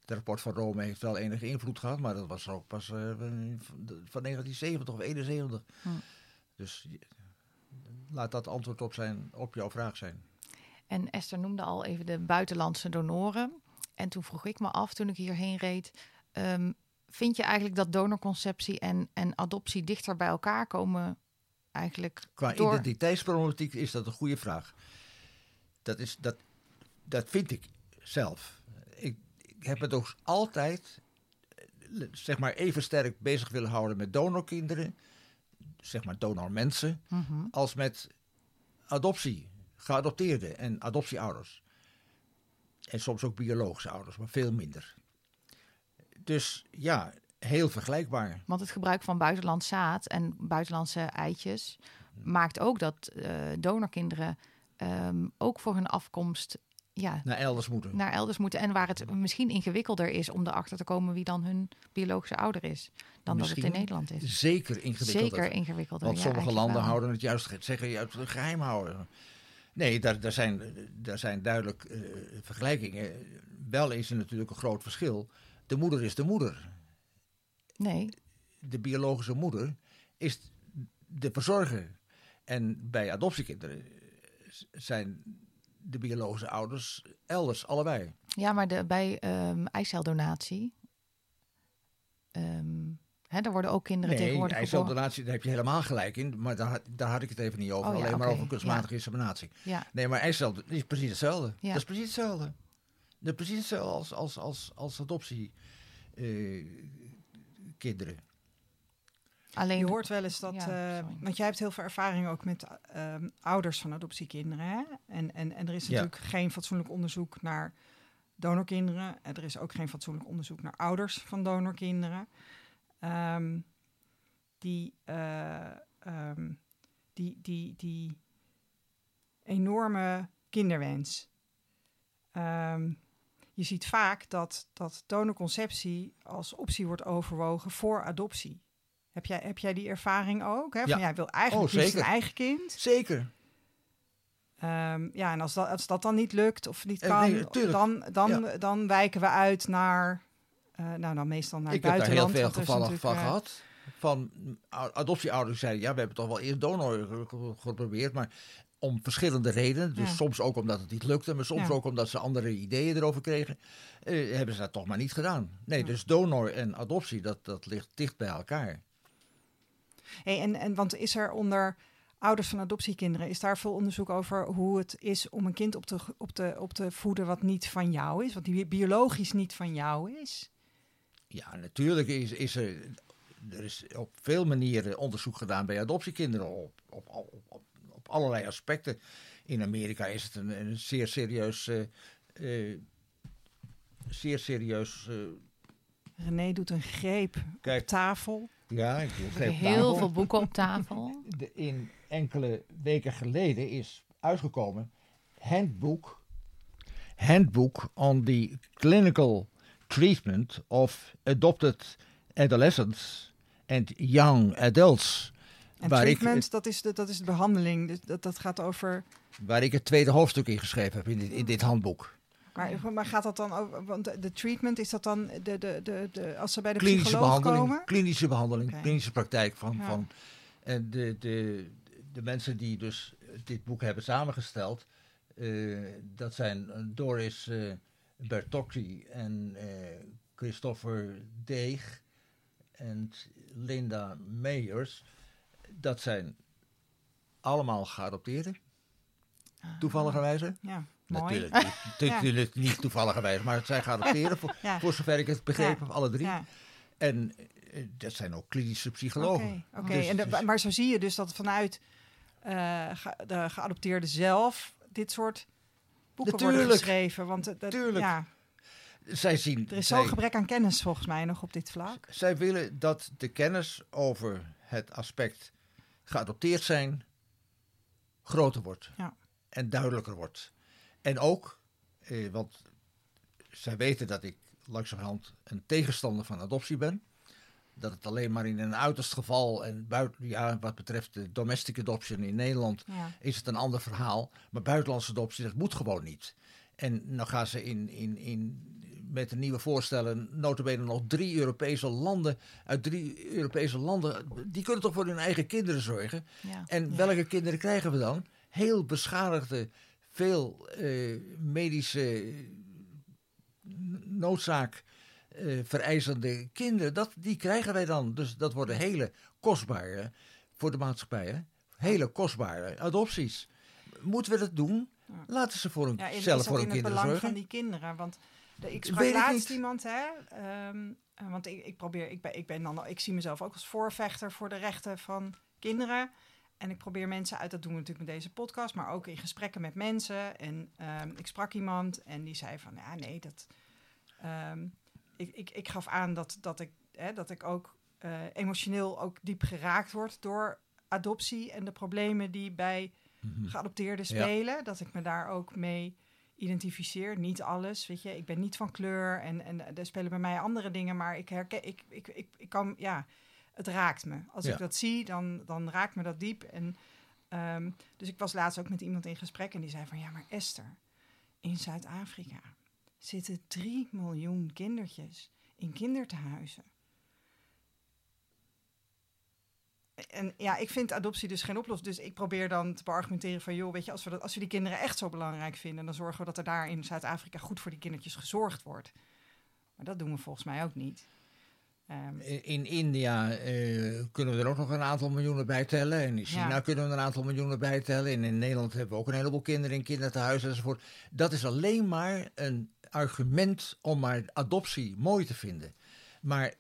Het rapport van Rome heeft wel enige invloed gehad, maar dat was ook pas eh, van van 1970 of 71. Hm. Dus laat dat antwoord op, zijn, op jouw vraag zijn. En Esther noemde al even de buitenlandse donoren. En toen vroeg ik me af, toen ik hierheen reed... ehm, vind je eigenlijk dat donorconceptie en, en adoptie dichter bij elkaar komen? Eigenlijk Qua door... identiteitsproblematiek is dat een goede vraag. Dat, is, dat, dat vind ik zelf. Heb het ook altijd eh, zeg maar even sterk bezig willen houden met donorkinderen, zeg maar donormensen, Mhm. als met adoptie, geadopteerden en adoptieouders. En soms ook biologische ouders, maar veel minder. Dus ja, heel vergelijkbaar. Want het gebruik van buitenlands zaad en buitenlandse eitjes Hm. maakt ook dat eh, donorkinderen ehm, ook voor hun afkomst ja, Naar elders moeten. naar elders moeten. En waar het misschien ingewikkelder is om erachter te komen wie dan hun biologische ouder is. Dan dat het in Nederland is. Zeker ingewikkelder. Zeker ingewikkelder. Want ja, sommige landen wel. houden het juist, zeggen juist geheim houden. Nee, daar, daar, zijn, daar zijn duidelijk eh, vergelijkingen. Wel is er natuurlijk een groot verschil. De moeder is de moeder. Nee, De biologische moeder is de verzorger. En bij adoptiekinderen zijn de biologische ouders elders, allebei. ja, maar de, bij ehm eiceldonatie... ehm, hè, daar worden ook kinderen Nee, tegenwoordig geboren. eiceldonatie, daar heb je helemaal gelijk in. Maar daar, daar had ik het even niet over. Oh ja, alleen maar over kunstmatige inseminatie. Ja, Nee, maar eicel is precies hetzelfde. Ja. Dat is precies hetzelfde. Dat is precies hetzelfde als, als, als, als adoptie. eh, kinderen. Alleen... Je hoort wel eens dat, Ja, eh, want jij hebt heel veel ervaring ook met ehm, ouders van adoptiekinderen. Hè? En, en, en er is Ja. natuurlijk geen fatsoenlijk onderzoek naar donorkinderen. En er is ook geen fatsoenlijk onderzoek naar ouders van donorkinderen. Ehm, die, eh, ehm, die, die, die enorme kinderwens. Ehm, je ziet vaak dat, dat donorconceptie als optie wordt overwogen voor adoptie. Heb jij, heb jij die ervaring ook? Hè? Van, Ja. jij wil eigenlijk Oh, een eigen kind. Zeker. Ehm, ja, en als dat, als dat dan niet lukt of niet Eh, kan, nee, dan, dan, dan wijken we uit naar, eh, nou dan meestal naar ik het heb daar heel buitenland. veel gevallen van eh, gehad. Van a- adoptieouders zeiden, ja, we hebben toch wel eerst donor ge- ge- geprobeerd. Maar om verschillende redenen. Dus Ja. soms ook omdat het niet lukte. Maar soms Ja. ook omdat ze andere ideeën erover kregen. hebben ze dat toch maar niet gedaan. Nee, dus donor en adoptie, dat, dat ligt dicht bij elkaar. Hey, en, en want is er onder ouders van adoptiekinderen, is daar veel onderzoek over hoe het is om een kind op te, op te, op te voeden wat niet van jou is, wat die biologisch niet van jou is? Ja, natuurlijk is, is er, er is op veel manieren onderzoek gedaan bij adoptiekinderen op, op, op, op, allerlei aspecten. In Amerika is het een, een zeer serieus, eh, eh, zeer serieus. eh, René doet een greep kijk, op tafel. Ja, ik heel tafel. veel boeken op tafel. De, in enkele weken geleden is uitgekomen Handbook, Handbook on the Clinical Treatment of Adopted Adolescents and Young Adults. En Waar ik- dat, is de, dat is de behandeling. Dus dat, dat gaat over. Waar ik het tweede hoofdstuk in geschreven heb in dit, in dit handboek. Maar, maar gaat dat dan over? Want de, treatment is dat dan de, de, de, de, als ze bij de Klinische behandeling, komen? klinische behandeling, klinische praktijk van. Ja. van en de, de, de mensen die dus dit boek hebben samengesteld, eh, dat zijn Doris eh Bertocci en eh, Christopher Deeg en Linda Meyers. Dat zijn allemaal geadopteerden, toevalligerwijze. Ja, mooi. Natuurlijk, niet, natuurlijk niet toevalligerwijze, maar het zijn geadopteerden, voor, zover ik het begrepen heb, alle drie. En eh, dat zijn ook klinische Oké, psychologen. oké. Dus- En de- dus- maar zo zie je dus dat vanuit eh, ge- de geadopteerde zelf dit soort boeken worden geschreven. Want het- dat- Tuurlijk. ja, zij zien, er is zij, zo'n gebrek aan kennis volgens mij nog op dit vlak. zij willen dat de kennis over het aspect geadopteerd zijn groter wordt. Ja. En duidelijker wordt. En ook, eh, want zij weten dat ik langzamerhand een tegenstander van adoptie ben. dat het alleen maar in een uiterst geval en buiten, ja, wat betreft de domestic adoption in Nederland Ja. is het een ander verhaal. Maar buitenlandse adoptie, dat moet gewoon niet. En dan gaan ze in, in, in, met de nieuwe voorstellen, notabene nog drie Europese landen, uit drie Europese landen, die kunnen toch voor hun eigen kinderen zorgen. Ja. En Ja. welke kinderen krijgen we dan? Heel beschadigde, veel eh, medische noodzaak eh, vereisende kinderen. Dat, die krijgen wij dan. Dus dat worden hele kostbare, voor de maatschappij, hè? hele kostbare adopties. Moeten we dat doen? Laten ze voor hun, Ja, zelf is voor hun in het kinderen belang zorgen. van die kinderen. Want de, ik sprak laatst iemand, hè. ehm, eh, want ik, ik probeer, ik ben, ik ben dan, ik zie mezelf ook als voorvechter voor de rechten van kinderen. En ik probeer mensen uit, dat doen we natuurlijk met deze podcast, maar ook in gesprekken met mensen. En ehm, ik sprak iemand en die zei van, ja, nee, dat. ehm, ik, ik, ik gaf aan dat, dat, ik, hè, dat ik ook eh, emotioneel ook diep geraakt word door adoptie en de problemen die bij Mhm. geadopteerden Ja. spelen. Dat ik me daar ook mee identificeer. Niet alles, weet je. Ik ben niet van kleur en, en er spelen bij mij andere dingen. Maar ik herken, ik, ik, ik, ik kan, ja, het raakt me. Als Ja. ik dat zie, dan, dan raakt me dat diep. En, ehm, dus ik was laatst ook met iemand in gesprek en die zei van... Ja, maar Esther, in Zuid-Afrika zitten 3 miljoen kindertjes in kinderthuizen. En ja, ik vind adoptie dus geen oplossing. Dus ik probeer dan te beargumenteren van... joh, weet je, als we, dat, als we die kinderen echt zo belangrijk vinden... dan zorgen we dat er daar in Zuid-Afrika goed voor die kindertjes gezorgd wordt. Maar dat doen we volgens mij ook niet. Ehm, In in India eh, kunnen we er ook nog een aantal miljoenen bij tellen. En in China Ja. kunnen we er een aantal miljoenen bij tellen. En in Nederland hebben we ook een heleboel kinderen in kinderthuizen enzovoort. Dat is alleen maar een argument om maar adoptie mooi te vinden. Maar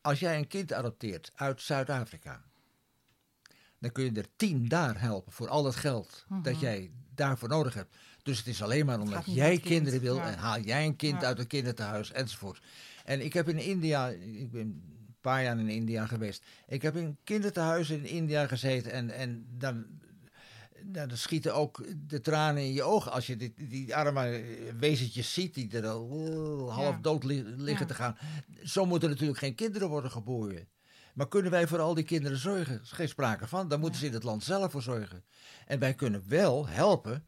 als jij een kind adopteert uit Zuid-Afrika, dan kun je er tien daar helpen voor al het geld dat jij daarvoor nodig hebt. Dus het is alleen maar omdat jij kind, kinderen wil ja. en haal jij een kind Ja. uit een kinderthuis enzovoort. En ik heb in India, ik ben een paar jaar in India geweest. Ik heb in kinderthuizen in India gezeten en, en dan, nou, dan schieten ook de tranen in je ogen als je die, die arme wezentjes ziet die er al oh, half Ja. dood li- liggen Ja. te gaan. Zo moeten natuurlijk geen kinderen worden geboren. Maar kunnen wij voor al die kinderen zorgen? Er is geen sprake van. Daar moeten ze in het land zelf voor zorgen. En wij kunnen wel helpen,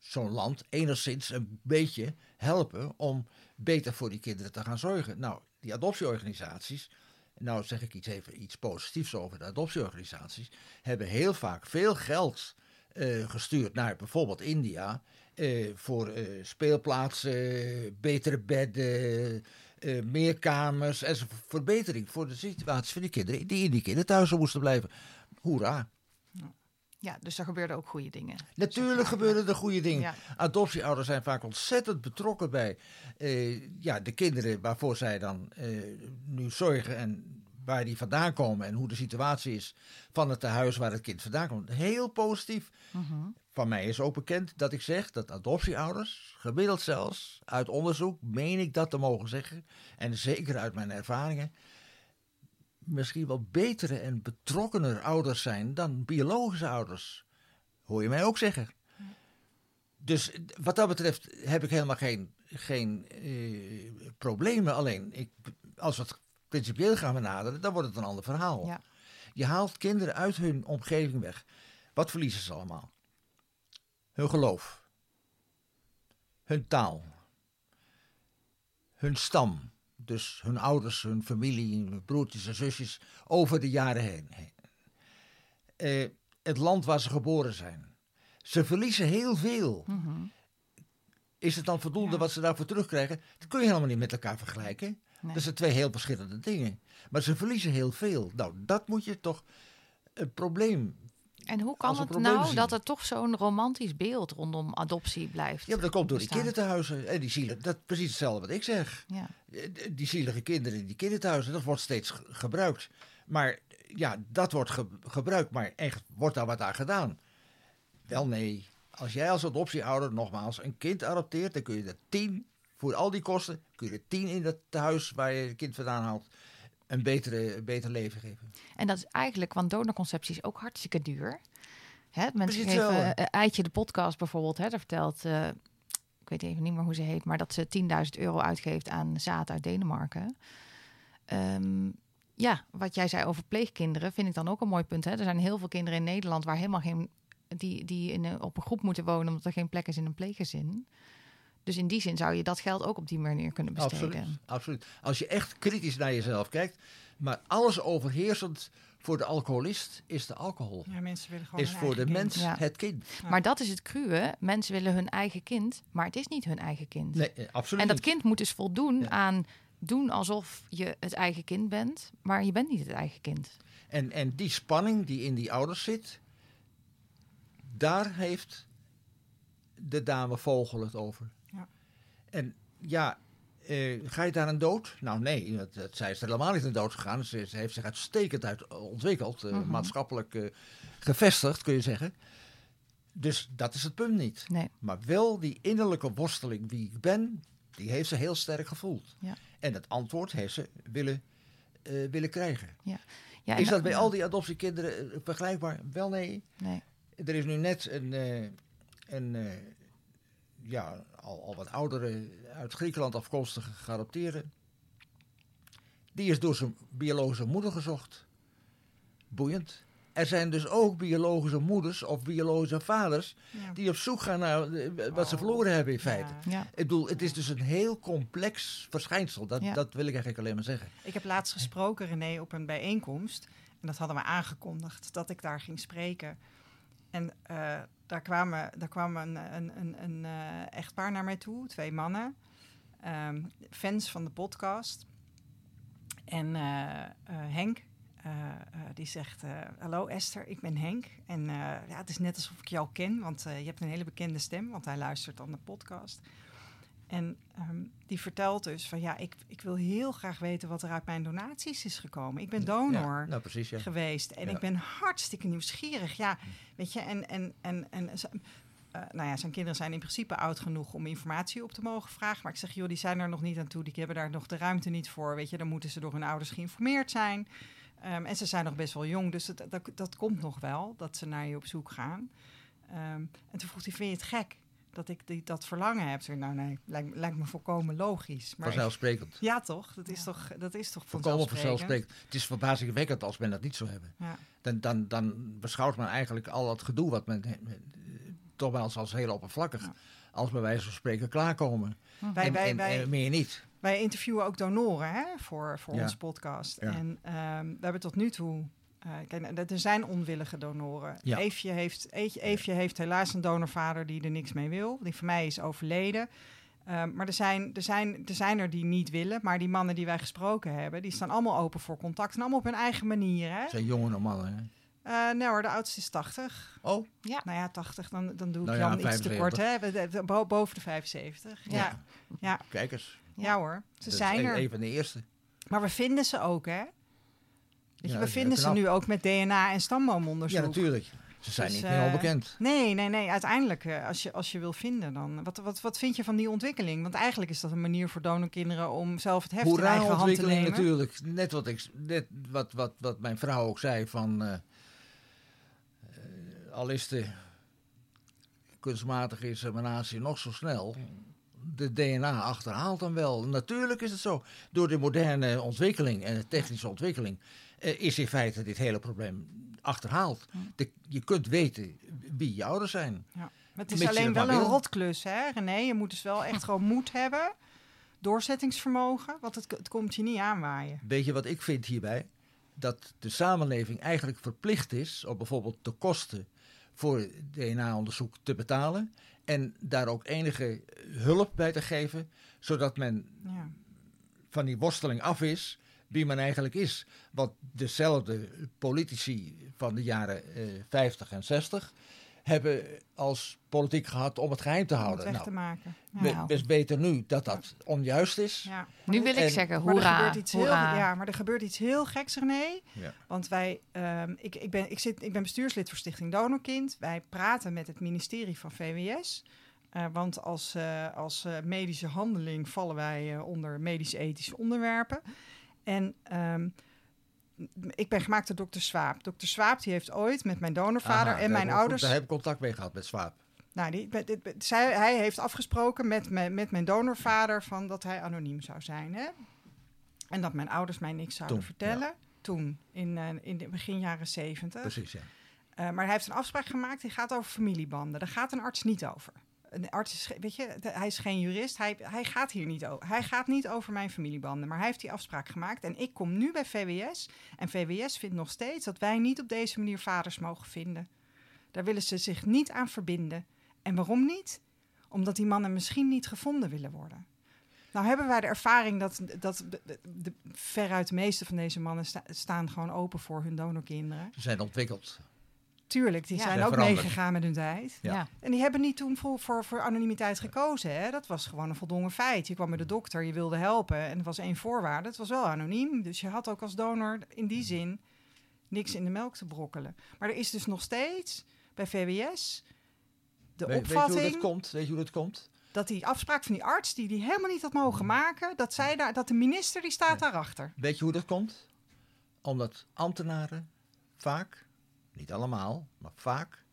zo'n land enigszins een beetje helpen om beter voor die kinderen te gaan zorgen. Nou, die adoptieorganisaties, nou zeg ik iets even iets positiefs over de adoptieorganisaties, hebben heel vaak veel geld eh, gestuurd naar bijvoorbeeld India eh, voor eh, speelplaatsen, betere bedden, meer kamers en verbetering voor de situatie van die kinderen die in die kinderthuizen moesten blijven. Hoera. Dus er gebeurden ook goede dingen. Natuurlijk gebeuren er goede dingen. Ja. Adoptieouders zijn vaak ontzettend betrokken bij eh, ja, de kinderen waarvoor zij dan eh, nu zorgen en waar die vandaan komen en hoe de situatie is van het tehuis waar het kind vandaan komt. Heel positief. Mhm. Van mij is ook bekend dat ik zeg dat adoptieouders, gemiddeld zelfs, uit onderzoek, meen ik dat te mogen zeggen, en zeker uit mijn ervaringen, misschien wel betere en betrokkener ouders zijn dan biologische ouders. Hoor je mij ook zeggen. Dus wat dat betreft heb ik helemaal geen, geen eh, problemen. Alleen, ik, als we het principieel gaan benaderen, dan wordt het een ander verhaal. Ja. Je haalt kinderen uit hun omgeving weg. Wat verliezen ze allemaal? Hun geloof. Hun taal. Hun stam. Dus hun ouders, hun familie, hun broertjes en zusjes over de jaren heen. Eh, het land waar ze geboren zijn. Ze verliezen heel veel. Mhm. Is het dan voldoende Ja. wat ze daarvoor terugkrijgen? Dat kun je helemaal niet met elkaar vergelijken. Nee. Dat zijn twee heel verschillende dingen. Maar ze verliezen heel veel. Nou, dat moet je toch een probleem. En hoe kan het nou zien. dat er toch zo'n romantisch beeld rondom adoptie blijft? Ja, maar dat komt door die kinderthuizen. En die zielen, dat is precies hetzelfde wat ik zeg. Ja. Eh, Die zielige kinderen in die kinderthuizen, dat wordt steeds ge- gebruikt. Maar ja, dat wordt ge- gebruikt. Maar echt, wordt daar wat aan gedaan? Wel nee. Als jij als adoptieouder nogmaals een kind adopteert, dan kun je er tien, voor al die kosten, kun je er tien in dat thuis waar je het kind vandaan haalt, een, betere, een beter leven geven. En dat is eigenlijk, want donorconceptie is ook hartstikke duur. Hè, mensen Precies geven eh, Eitje de podcast bijvoorbeeld, hè, daar vertelt, eh, ik weet even niet meer hoe ze heet, maar dat ze 10.000 euro uitgeeft aan zaad uit Denemarken. Ehm, ja, wat jij zei over pleegkinderen, vind ik dan ook een mooi punt. Hè? Er zijn heel veel kinderen in Nederland waar helemaal geen. die, die in een, op een groep moeten wonen omdat er geen plek is in een pleeggezin. Dus in die zin zou je dat geld ook op die manier kunnen besteden. Absoluut, absoluut. Als je echt kritisch naar jezelf kijkt, maar alles overheersend voor de alcoholist is de alcohol. Ja, mensen willen gewoon Is hun voor de kind. mens Ja. het kind. Ja. Maar dat is het cruwe. Mensen willen hun eigen kind, maar het is niet hun eigen kind. Nee, eh, absoluut en dat kind moet dus voldoen Ja. aan doen alsof je het eigen kind bent, maar je bent niet het eigen kind. En, en die spanning die in die ouders zit, daar heeft de dame Vogel het over. En ja, eh, ga je daar een dood? Nou nee, dat, dat, zij is er helemaal niet in dood gegaan. Ze, ze heeft zich uitstekend uit ontwikkeld, eh, Mhm. maatschappelijk eh, gevestigd kun je zeggen. Dus dat is het punt niet. Nee. Maar wel die innerlijke worsteling wie ik ben, die heeft ze heel sterk gevoeld. Ja. En het antwoord heeft ze willen, eh, willen krijgen. Ja, Is dat bij al die adoptiekinderen eh, vergelijkbaar? Wel nee. Nee. Er is nu net een, eh, een eh, ja, al, al wat oudere, uit Griekenland afkomstige geadopteerde. Die is door zijn biologische moeder gezocht. Boeiend. Er zijn dus ook biologische moeders of biologische vaders Ja. die op zoek gaan naar eh, wat ze Oh, verloren hebben in feite. Ja. Ja. Ik bedoel, het is dus een heel complex verschijnsel. Dat, dat wil ik eigenlijk alleen maar zeggen. Ik heb laatst gesproken, René, op een bijeenkomst. En dat hadden we aangekondigd, dat ik daar ging spreken. En eh, daar kwamen, daar kwam een, een, een, een eh, echtpaar naar mij toe, twee mannen. ehm, fans van de podcast. En eh, Henk, die zegt... Hallo Esther, ik ben Henk. En ja, het is net alsof ik al ken, want je hebt een hele bekende stem. Want hij luistert dan de podcast. En ehm, die vertelt dus van ja, ik, ik wil heel graag weten wat er uit mijn donaties is gekomen. Ik ben donor Ja, nou, precies, ja. geweest en Ja. ik ben hartstikke nieuwsgierig. Ja, weet je, en, en, en, en eh, nou ja, zijn kinderen zijn in principe oud genoeg om informatie op te mogen vragen. Maar ik zeg, joh, die zijn er nog niet aan toe. Die hebben daar nog de ruimte niet voor. Weet je, dan moeten ze door hun ouders geïnformeerd zijn. Ehm, en ze zijn nog best wel jong, dus dat, dat, dat komt nog wel, dat ze naar je op zoek gaan. Ehm, en toen vroeg hij, vind je het gek dat ik die, dat verlangen heb? Zei, nou nee, lijkt, lijkt me volkomen logisch. Maar ik- Vanzelfsprekend. ja, toch? Dat is toch, dat is toch Volkomen vanzelfsprekend? Het is verbazingwekkend als men dat niet zou hebben. Ja. Dan, dan, dan beschouwt men eigenlijk al dat gedoe wat men, eh, toch wel als, als heel oppervlakkig, Ja. als bij wijze van spreken klaarkomen. Wij, en, wij, en, wij, en meer niet. wij interviewen ook donoren hè, voor, voor Ja. onze podcast. Ja. En ehm, we hebben tot nu toe... eh, kijk, er zijn onwillige donoren. Ja. Eefje, heeft, Eefje, heeft helaas een donorvader die er niks mee wil. Die van mij is overleden. Ehm, maar er zijn, er, zijn, er zijn er die niet willen. Maar die mannen die wij gesproken hebben... die staan allemaal open voor contact. En allemaal op hun eigen manier. Hè? Zijn jonge mannen. Hè? Eh, nee hoor, de oudste is 80. Oh, Ja. Nou ja, 80, dan, dan doe ik Nou ja, dan iets te 75. kort. Hè? Boven de 75. Ja, ja. ja. kijk eens. hoor, ze Dat zijn er. een van de eerste. Maar we vinden ze ook, hè? Ja, we vinden ze nu ook met DNA en stamboomonderzoek. Ja, natuurlijk. Ze zijn Dus, niet eh, meer onbekend. Nee, nee, nee. Uiteindelijk, eh, als je, als je wil vinden, dan... Wat, wat, wat vind je van die ontwikkeling? Want eigenlijk is dat een manier voor donorkinderen om zelf het heft in eigen hand te nemen. natuurlijk. Net, wat, ik, net wat, wat, wat mijn vrouw ook zei van... eh, eh, al is de kunstmatige inseminatie nog zo snel... De DNA achterhaalt dan wel. Natuurlijk is het zo. Door de moderne ontwikkeling en de technische ontwikkeling... eh, is in feite dit hele probleem achterhaald. De, je kunt weten wie je ouders zijn. Maar het is alleen wel een rotklus, hè René? Je moet dus wel echt gewoon moed hebben. Doorzettingsvermogen, want het, het komt je niet aanwaaien. Weet je wat ik vind hierbij? Dat de samenleving eigenlijk verplicht is om bijvoorbeeld de kosten voor DNA-onderzoek te betalen. En daar ook enige hulp bij te geven, zodat men Ja. van die worsteling af is wie men eigenlijk is. Want dezelfde politici van de jaren eh, 50 en 60 hebben als politiek gehad om het geheim te Om het houden. weg Nou, te maken. Ja. we, Nou. we weten nu dat dat onjuist is. Ja. Nu wil ik En- zeggen, Maar er, hoera, gebeurt iets heel, ja, maar er gebeurt iets heel geks, René. Ja. Want wij, ehm, ik, ik, ben, ik, zit, ik ben bestuurslid voor Stichting Donorkind. Wij praten met het ministerie van VWS. Eh, want als, eh, als eh, medische handeling vallen wij eh, onder medisch-ethische onderwerpen. En ehm, ik ben gemaakt door dokter Swaap. Dokter Swaap die heeft ooit met mijn donorvader Aha, en mijn ouders... Daar heb ik contact mee gehad met Swaap. Nou, die, dit- zij, hij heeft afgesproken met, me, met mijn donorvader van dat hij anoniem zou zijn. Hè? En dat mijn ouders mij niks zouden Toen, vertellen. toen, in, uh, in de begin jaren zeventig. Precies, ja. Uh, maar hij heeft een afspraak gemaakt die gaat over familiebanden. Daar gaat een arts niet over. Een arts is, weet je, hij is geen jurist. Hij, hij gaat hier niet over. Hij gaat niet over mijn familiebanden. Maar hij heeft die afspraak gemaakt. En ik kom nu bij VWS. En VWS vindt nog steeds dat wij niet op deze manier vaders mogen vinden. Daar willen ze zich niet aan verbinden. En waarom niet? Omdat die mannen misschien niet gevonden willen worden. Nou hebben wij de ervaring dat, dat de, veruit de meeste van deze mannen staan gewoon open voor hun donorkinderen. Ze zijn ontwikkeld. Tuurlijk, die zijn ook meegegaan met hun tijd. Ja. En die hebben niet toen voor, voor, voor anonimiteit gekozen. Hè? Dat was gewoon een voldongen feit. Je kwam bij de dokter, je wilde helpen en er was één voorwaarde. Het was wel anoniem, dus je had ook als donor in die zin niks in de melk te brokkelen. Maar er is dus nog steeds bij VWS de weet, opvatting... Weet je hoe dat komt? Weet je hoe dat komt? Dat die afspraak van die arts, die die helemaal niet had mogen maken... dat, zij daar, dat de minister, die staat Nee. daarachter. Weet je hoe dat komt? Omdat ambtenaren vaak, niet allemaal, maar vaak,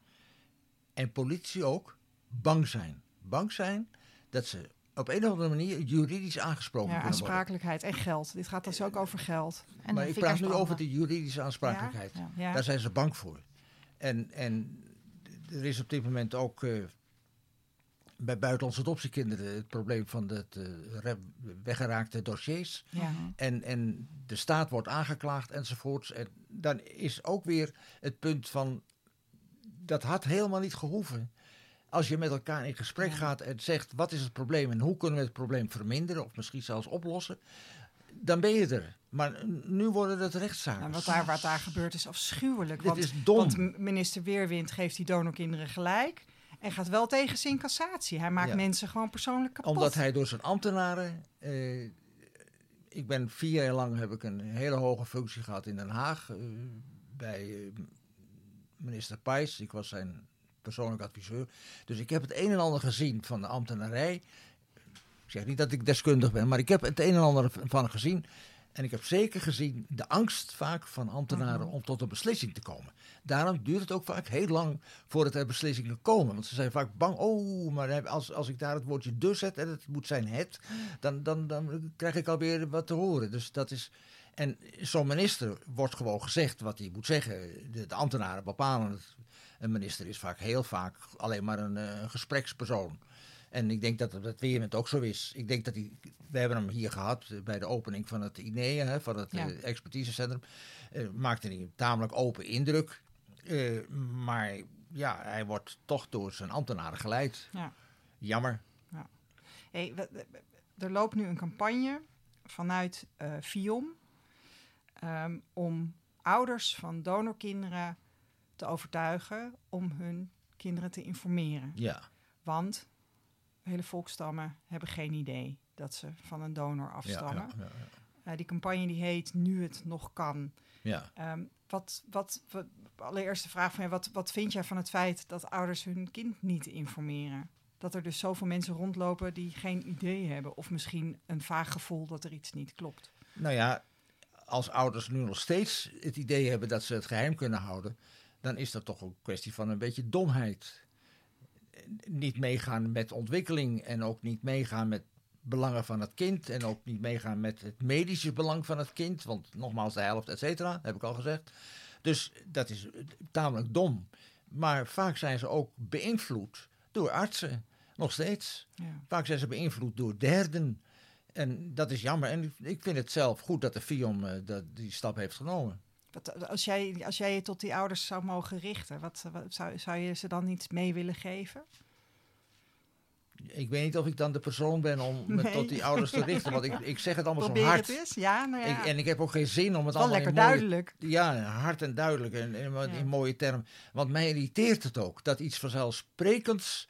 en politie ook, bang zijn. Bang zijn dat ze op een of andere manier juridisch aangesproken Ja, kunnen worden. aansprakelijkheid en geld. Dit gaat dus ook over geld. En maar ik praat nu over de juridische aansprakelijkheid. Ja. Ja. Daar zijn ze bang voor. En, en er is op dit moment ook eh, bij buitenlandse adoptiekinderen het probleem van de re- weggeraakte dossiers. Ja. En, en de staat wordt aangeklaagd enzovoorts. En dan is ook weer het punt van, dat had helemaal niet gehoeven. Als je met elkaar in gesprek Ja. gaat en zegt, wat is het probleem en hoe kunnen we het probleem verminderen of misschien zelfs oplossen, dan ben je er. Maar nu worden het rechtszaken. Nou, wat, daar, wat daar gebeurt is afschuwelijk. Dit Want, is dom. want minister Weerwind geeft die donorkinderen gelijk. En gaat wel tegen zijn cassatie. Hij maakt Ja. mensen gewoon persoonlijk kapot. Omdat hij door zijn ambtenaren. eh, ik ben vier jaar lang heb ik een hele hoge functie gehad in Den Haag. eh, bij eh, minister Pijs. Ik was zijn persoonlijk adviseur. Dus ik heb het een en ander gezien van de ambtenarij. Ik zeg niet dat ik deskundig ben, maar ik heb het een en ander van gezien. En ik heb zeker gezien de angst vaak van ambtenaren Mhm. om tot een beslissing te komen. Daarom duurt het ook vaak heel lang voordat er beslissingen komen. Want ze zijn vaak bang, oh, maar als, als ik daar het woordje dus zet en het moet zijn het, dan, dan, dan krijg ik alweer wat te horen. Dus dat is. En zo'n minister wordt gewoon gezegd wat hij moet zeggen. De, de ambtenaren bepalen het. Een minister is vaak heel vaak alleen maar een eh, gesprekspersoon. En ik denk dat het Weerwind ook zo is. Ik denk dat hij, we hebben hem hier gehad eh, bij de opening van het INEA, hè, van het Ja. eh, expertisecentrum. Eh, maakte hij een tamelijk open indruk. Eh, maar ja, hij wordt toch door zijn ambtenaren geleid. Ja. Jammer. Hey, we- we- we- er loopt nu een campagne vanuit eh FIOM ehm, om ouders van donorkinderen te overtuigen om hun kinderen te informeren. Ja, Want hele volkstammen hebben geen idee dat ze van een donor ja, afstammen. ja, ja, Eh, die campagne die heet Nu het nog kan. ja. Ehm, wat, wat, wat, allereerste vraag van je, wat, wat vind jij van het feit dat ouders hun kind niet informeren? Dat er dus zoveel mensen rondlopen die geen idee hebben. Of misschien een vaag gevoel dat er iets niet klopt. Nou ja, als ouders nu nog steeds het idee hebben dat ze het geheim kunnen houden, dan is dat toch een kwestie van een beetje domheid. Niet meegaan met ontwikkeling en ook niet meegaan met belangen van het kind en ook niet meegaan met het medische belang van het kind, want nogmaals de helft, et cetera, heb ik al gezegd. Dus dat is tamelijk dom. Maar vaak zijn ze ook beïnvloed door artsen, nog steeds. Ja. Vaak zijn ze beïnvloed door derden. En dat is jammer. En ik vind het zelf goed dat de FIOM eh, dat die stap heeft genomen. Wat, als, jij, als jij je tot die ouders zou mogen richten, wat, wat zou, zou je ze dan niet mee willen geven? Ik weet niet of ik dan de persoon ben om me Nee. tot die ouders te richten. Want ik, ik zeg het allemaal zo hard. het eens. Ja, nou ja. Ik, en ik heb ook geen zin om het wel allemaal lekker mooie, duidelijk. Ja, hard en duidelijk en, en wat- Ja. in mooie termen. Want mij irriteert het ook dat iets vanzelfsprekends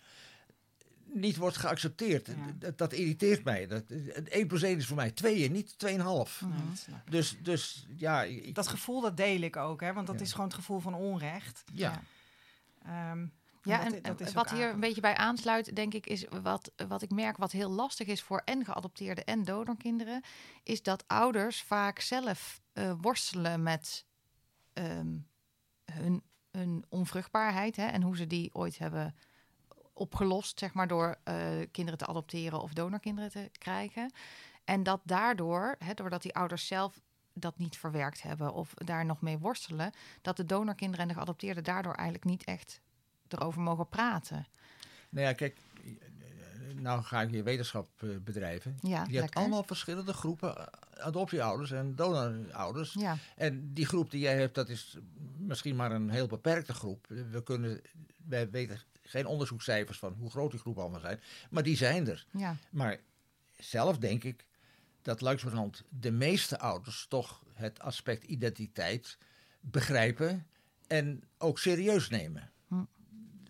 niet wordt geaccepteerd. Ja. Dat, dat irriteert mij. Dat, 1 plus 1 is voor mij 2 en niet 2,5. Ja, dat snap ik. Dus, dus ja, ik, Dat gevoel dat deel ik ook, hè, want dat Ja. is gewoon het gevoel van onrecht. ja. Ehm, Ja, dat- en, dat en wat hier een beetje bij aansluit, denk ik, is wat, wat ik merk wat heel lastig is voor en geadopteerde en donorkinderen, is dat ouders vaak zelf eh, worstelen met ehm, hun, hun onvruchtbaarheid hè, en hoe ze die ooit hebben opgelost, zeg maar, door eh, kinderen te adopteren of donorkinderen te krijgen. En dat daardoor, hè, doordat die ouders zelf dat niet verwerkt hebben of daar nog mee worstelen, dat de donorkinderen en de geadopteerden daardoor eigenlijk niet echt erover mogen praten. Nou ja, kijk, nou ga ik hier wetenschap eh, bedrijven. Ja, je hebt allemaal verschillende groepen eh, adoptieouders en donorouders. Ja, En die groep die jij hebt, dat is misschien maar een heel beperkte groep. We kunnen, wij weten geen onderzoekscijfers van hoe groot die groepen allemaal zijn. Maar die zijn er. ja, Maar zelf denk ik dat langzamerhand de meeste ouders toch het aspect identiteit begrijpen en ook serieus nemen. Hm.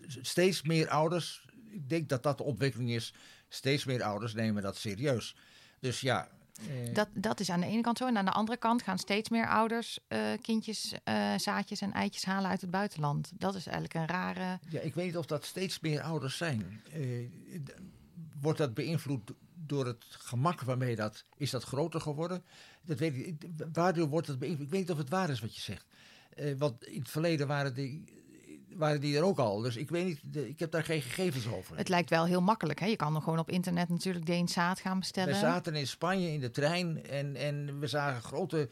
Steeds meer ouders, ik denk dat dat de ontwikkeling is, steeds meer ouders nemen dat serieus. Dus ja, eh, dat, dat is aan de ene kant zo. En aan de andere kant gaan steeds meer ouders eh, kindjes, eh, zaadjes en eitjes halen uit het buitenland. Dat is eigenlijk een rare. ja, ik weet niet of dat steeds meer ouders zijn. Wordt dat beïnvloed door het gemak waarmee dat... Is dat groter geworden? Dat weet ik, waardoor wordt het beïnvloed? Ik weet niet of het waar is wat je zegt. Want in het verleden waren die, waren die er ook al. Dus ik weet niet, de- ik heb daar geen gegevens over. Het lijkt wel heel makkelijk. Hè? Je kan er gewoon op internet natuurlijk DNA gaan bestellen. We zaten in Spanje in de trein en, en we zagen grote...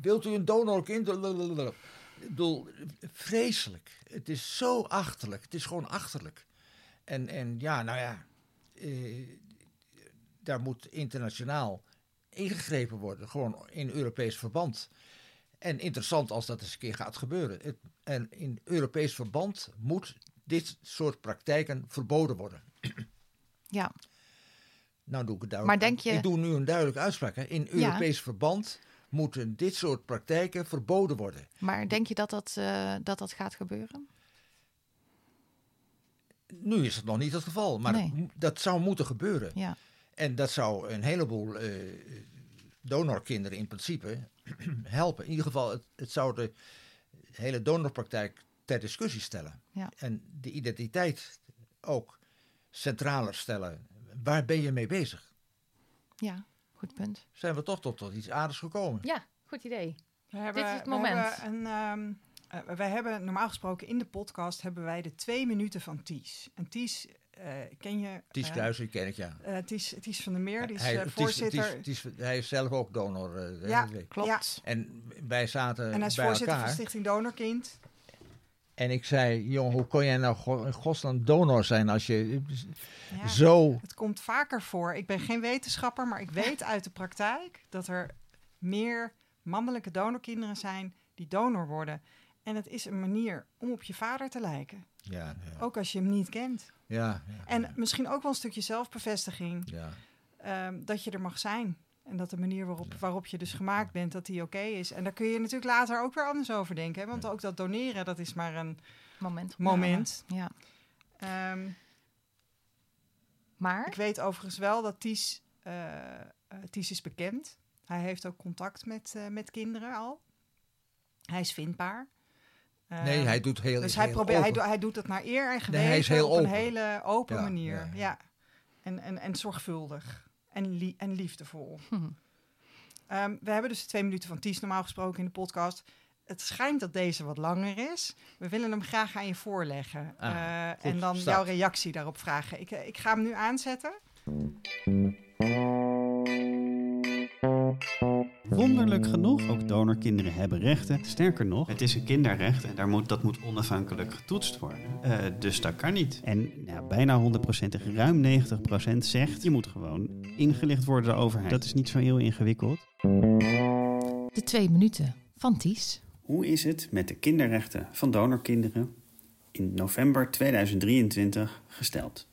Wilt u een donorkind? Ik bedoel, vreselijk. Het is zo achterlijk. Het is gewoon achterlijk. En, en ja, nou ja, eh, daar moet internationaal ingegrepen worden. Gewoon in Europees verband. En interessant als dat eens een keer gaat gebeuren. Het, en in Europees verband moet dit soort praktijken verboden worden. Ja, Nou doe ik het duidelijk. Maar denk je- Ik doe nu een duidelijke uitspraak. Hè. In Europees verband moeten dit soort praktijken verboden worden. maar denk je dat dat, eh, dat, dat gaat gebeuren? Nu is het nog niet het geval, maar Nee. dat zou moeten gebeuren. Ja, En dat zou een heleboel eh, donorkinderen in principe helpen. In ieder geval, het, het zou de hele donorpraktijk ter discussie stellen. Ja. En de identiteit ook centraler stellen. Waar ben je mee bezig? ja, goed punt. Zijn we toch tot, tot iets aardigs gekomen? Ja, goed idee. We hebben, Dit is het we moment. hebben een, ehm, eh, wij hebben normaal gesproken in de podcast hebben wij de twee minuten van Ties. En Ties ken je. Ties eh, Kruijs, die ken ik ja. eh, Ties, Ties van der Meer, die is Hij- eh, Ties- voorzitter. Ties- Ties- hij is zelf ook donor. eh, de Ja. Klopt. En wij zaten en hij is bij voorzitter elkaar. van Stichting Donorkind. En ik zei, jongen, hoe kon jij nou go- in godsnaam donor zijn als je Ja. zo... Het komt vaker voor. Ik ben geen wetenschapper, maar ik weet uit de praktijk dat er meer mannelijke donorkinderen zijn die donor worden. En het is een manier om op je vader te lijken. Ja, ja, Ook als je hem niet kent. ja, ja, En ja, misschien ook wel een stukje zelfbevestiging. ja. ehm, dat je er mag zijn. En dat de manier waarop, Ja. waarop je dus gemaakt bent, dat die oké is. En daar kun je natuurlijk later ook weer anders over denken. Hè? Want ook dat doneren, dat is maar een Moment. moment. Ja. Ehm, Maar, ik weet overigens wel dat Ties, eh, Ties is bekend. Hij heeft ook contact met, eh, met kinderen al. Hij is vindbaar. Nee, Ehm, hij doet heel Dus hij, heel probeert, hij, hij doet het naar eer en geweten Nee, hij is heel op een hele open Ja, manier. ja, Ja, ja. En, en, en zorgvuldig. En, lie- en liefdevol. Hm. Ehm, we hebben dus de twee minuten van Ties normaal gesproken in de podcast. Het schijnt dat deze wat langer is. We willen hem graag aan je voorleggen. Ah, Eh, goed, en dan start. jouw reactie daarop vragen. Ik, eh, ik ga hem nu aanzetten. Wonderlijk genoeg, ook donorkinderen hebben rechten. Sterker nog, het is een kinderrecht en daar moet, dat moet onafhankelijk getoetst worden. Eh, dus dat kan niet. En ja, bijna 100%, ruim 90% zegt, je moet gewoon ingelicht worden door de overheid. Dat is niet zo heel ingewikkeld. de twee minuten van Ties. Hoe is het met de kinderrechten van donorkinderen in november 2023 gesteld?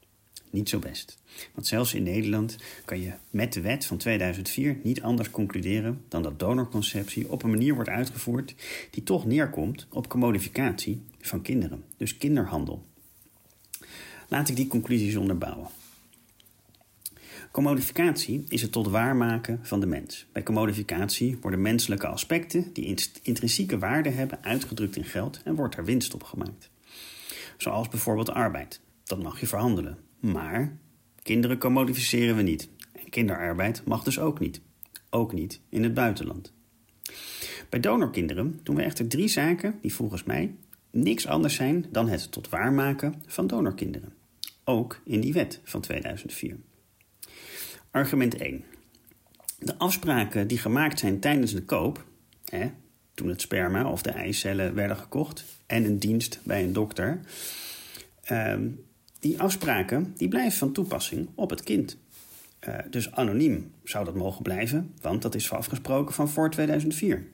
Niet zo best. Want zelfs in Nederland kan je met de wet van 2004 niet anders concluderen dan dat donorconceptie op een manier wordt uitgevoerd die toch neerkomt op commodificatie van kinderen, dus kinderhandel. Laat ik die conclusies onderbouwen. Commodificatie is het tot waarmaken van de mens. Bij commodificatie worden menselijke aspecten die intrinsieke waarde hebben uitgedrukt in geld en wordt er winst op gemaakt. Zoals bijvoorbeeld arbeid. Dat mag je verhandelen. Maar kinderen commodificeren we niet. En kinderarbeid mag dus ook niet. Ook niet in het buitenland. Bij donorkinderen doen we echter drie zaken die volgens mij niks anders zijn dan het tot waarmaken van donorkinderen. Ook in die wet van 2004. Argument 1. De afspraken die gemaakt zijn tijdens de koop, hè, toen het sperma of de eicellen werden gekocht en een dienst bij een dokter, ehm, die afspraken die blijven van toepassing op het kind. Uh, dus anoniem zou dat mogen blijven, want dat is afgesproken van voor 2004.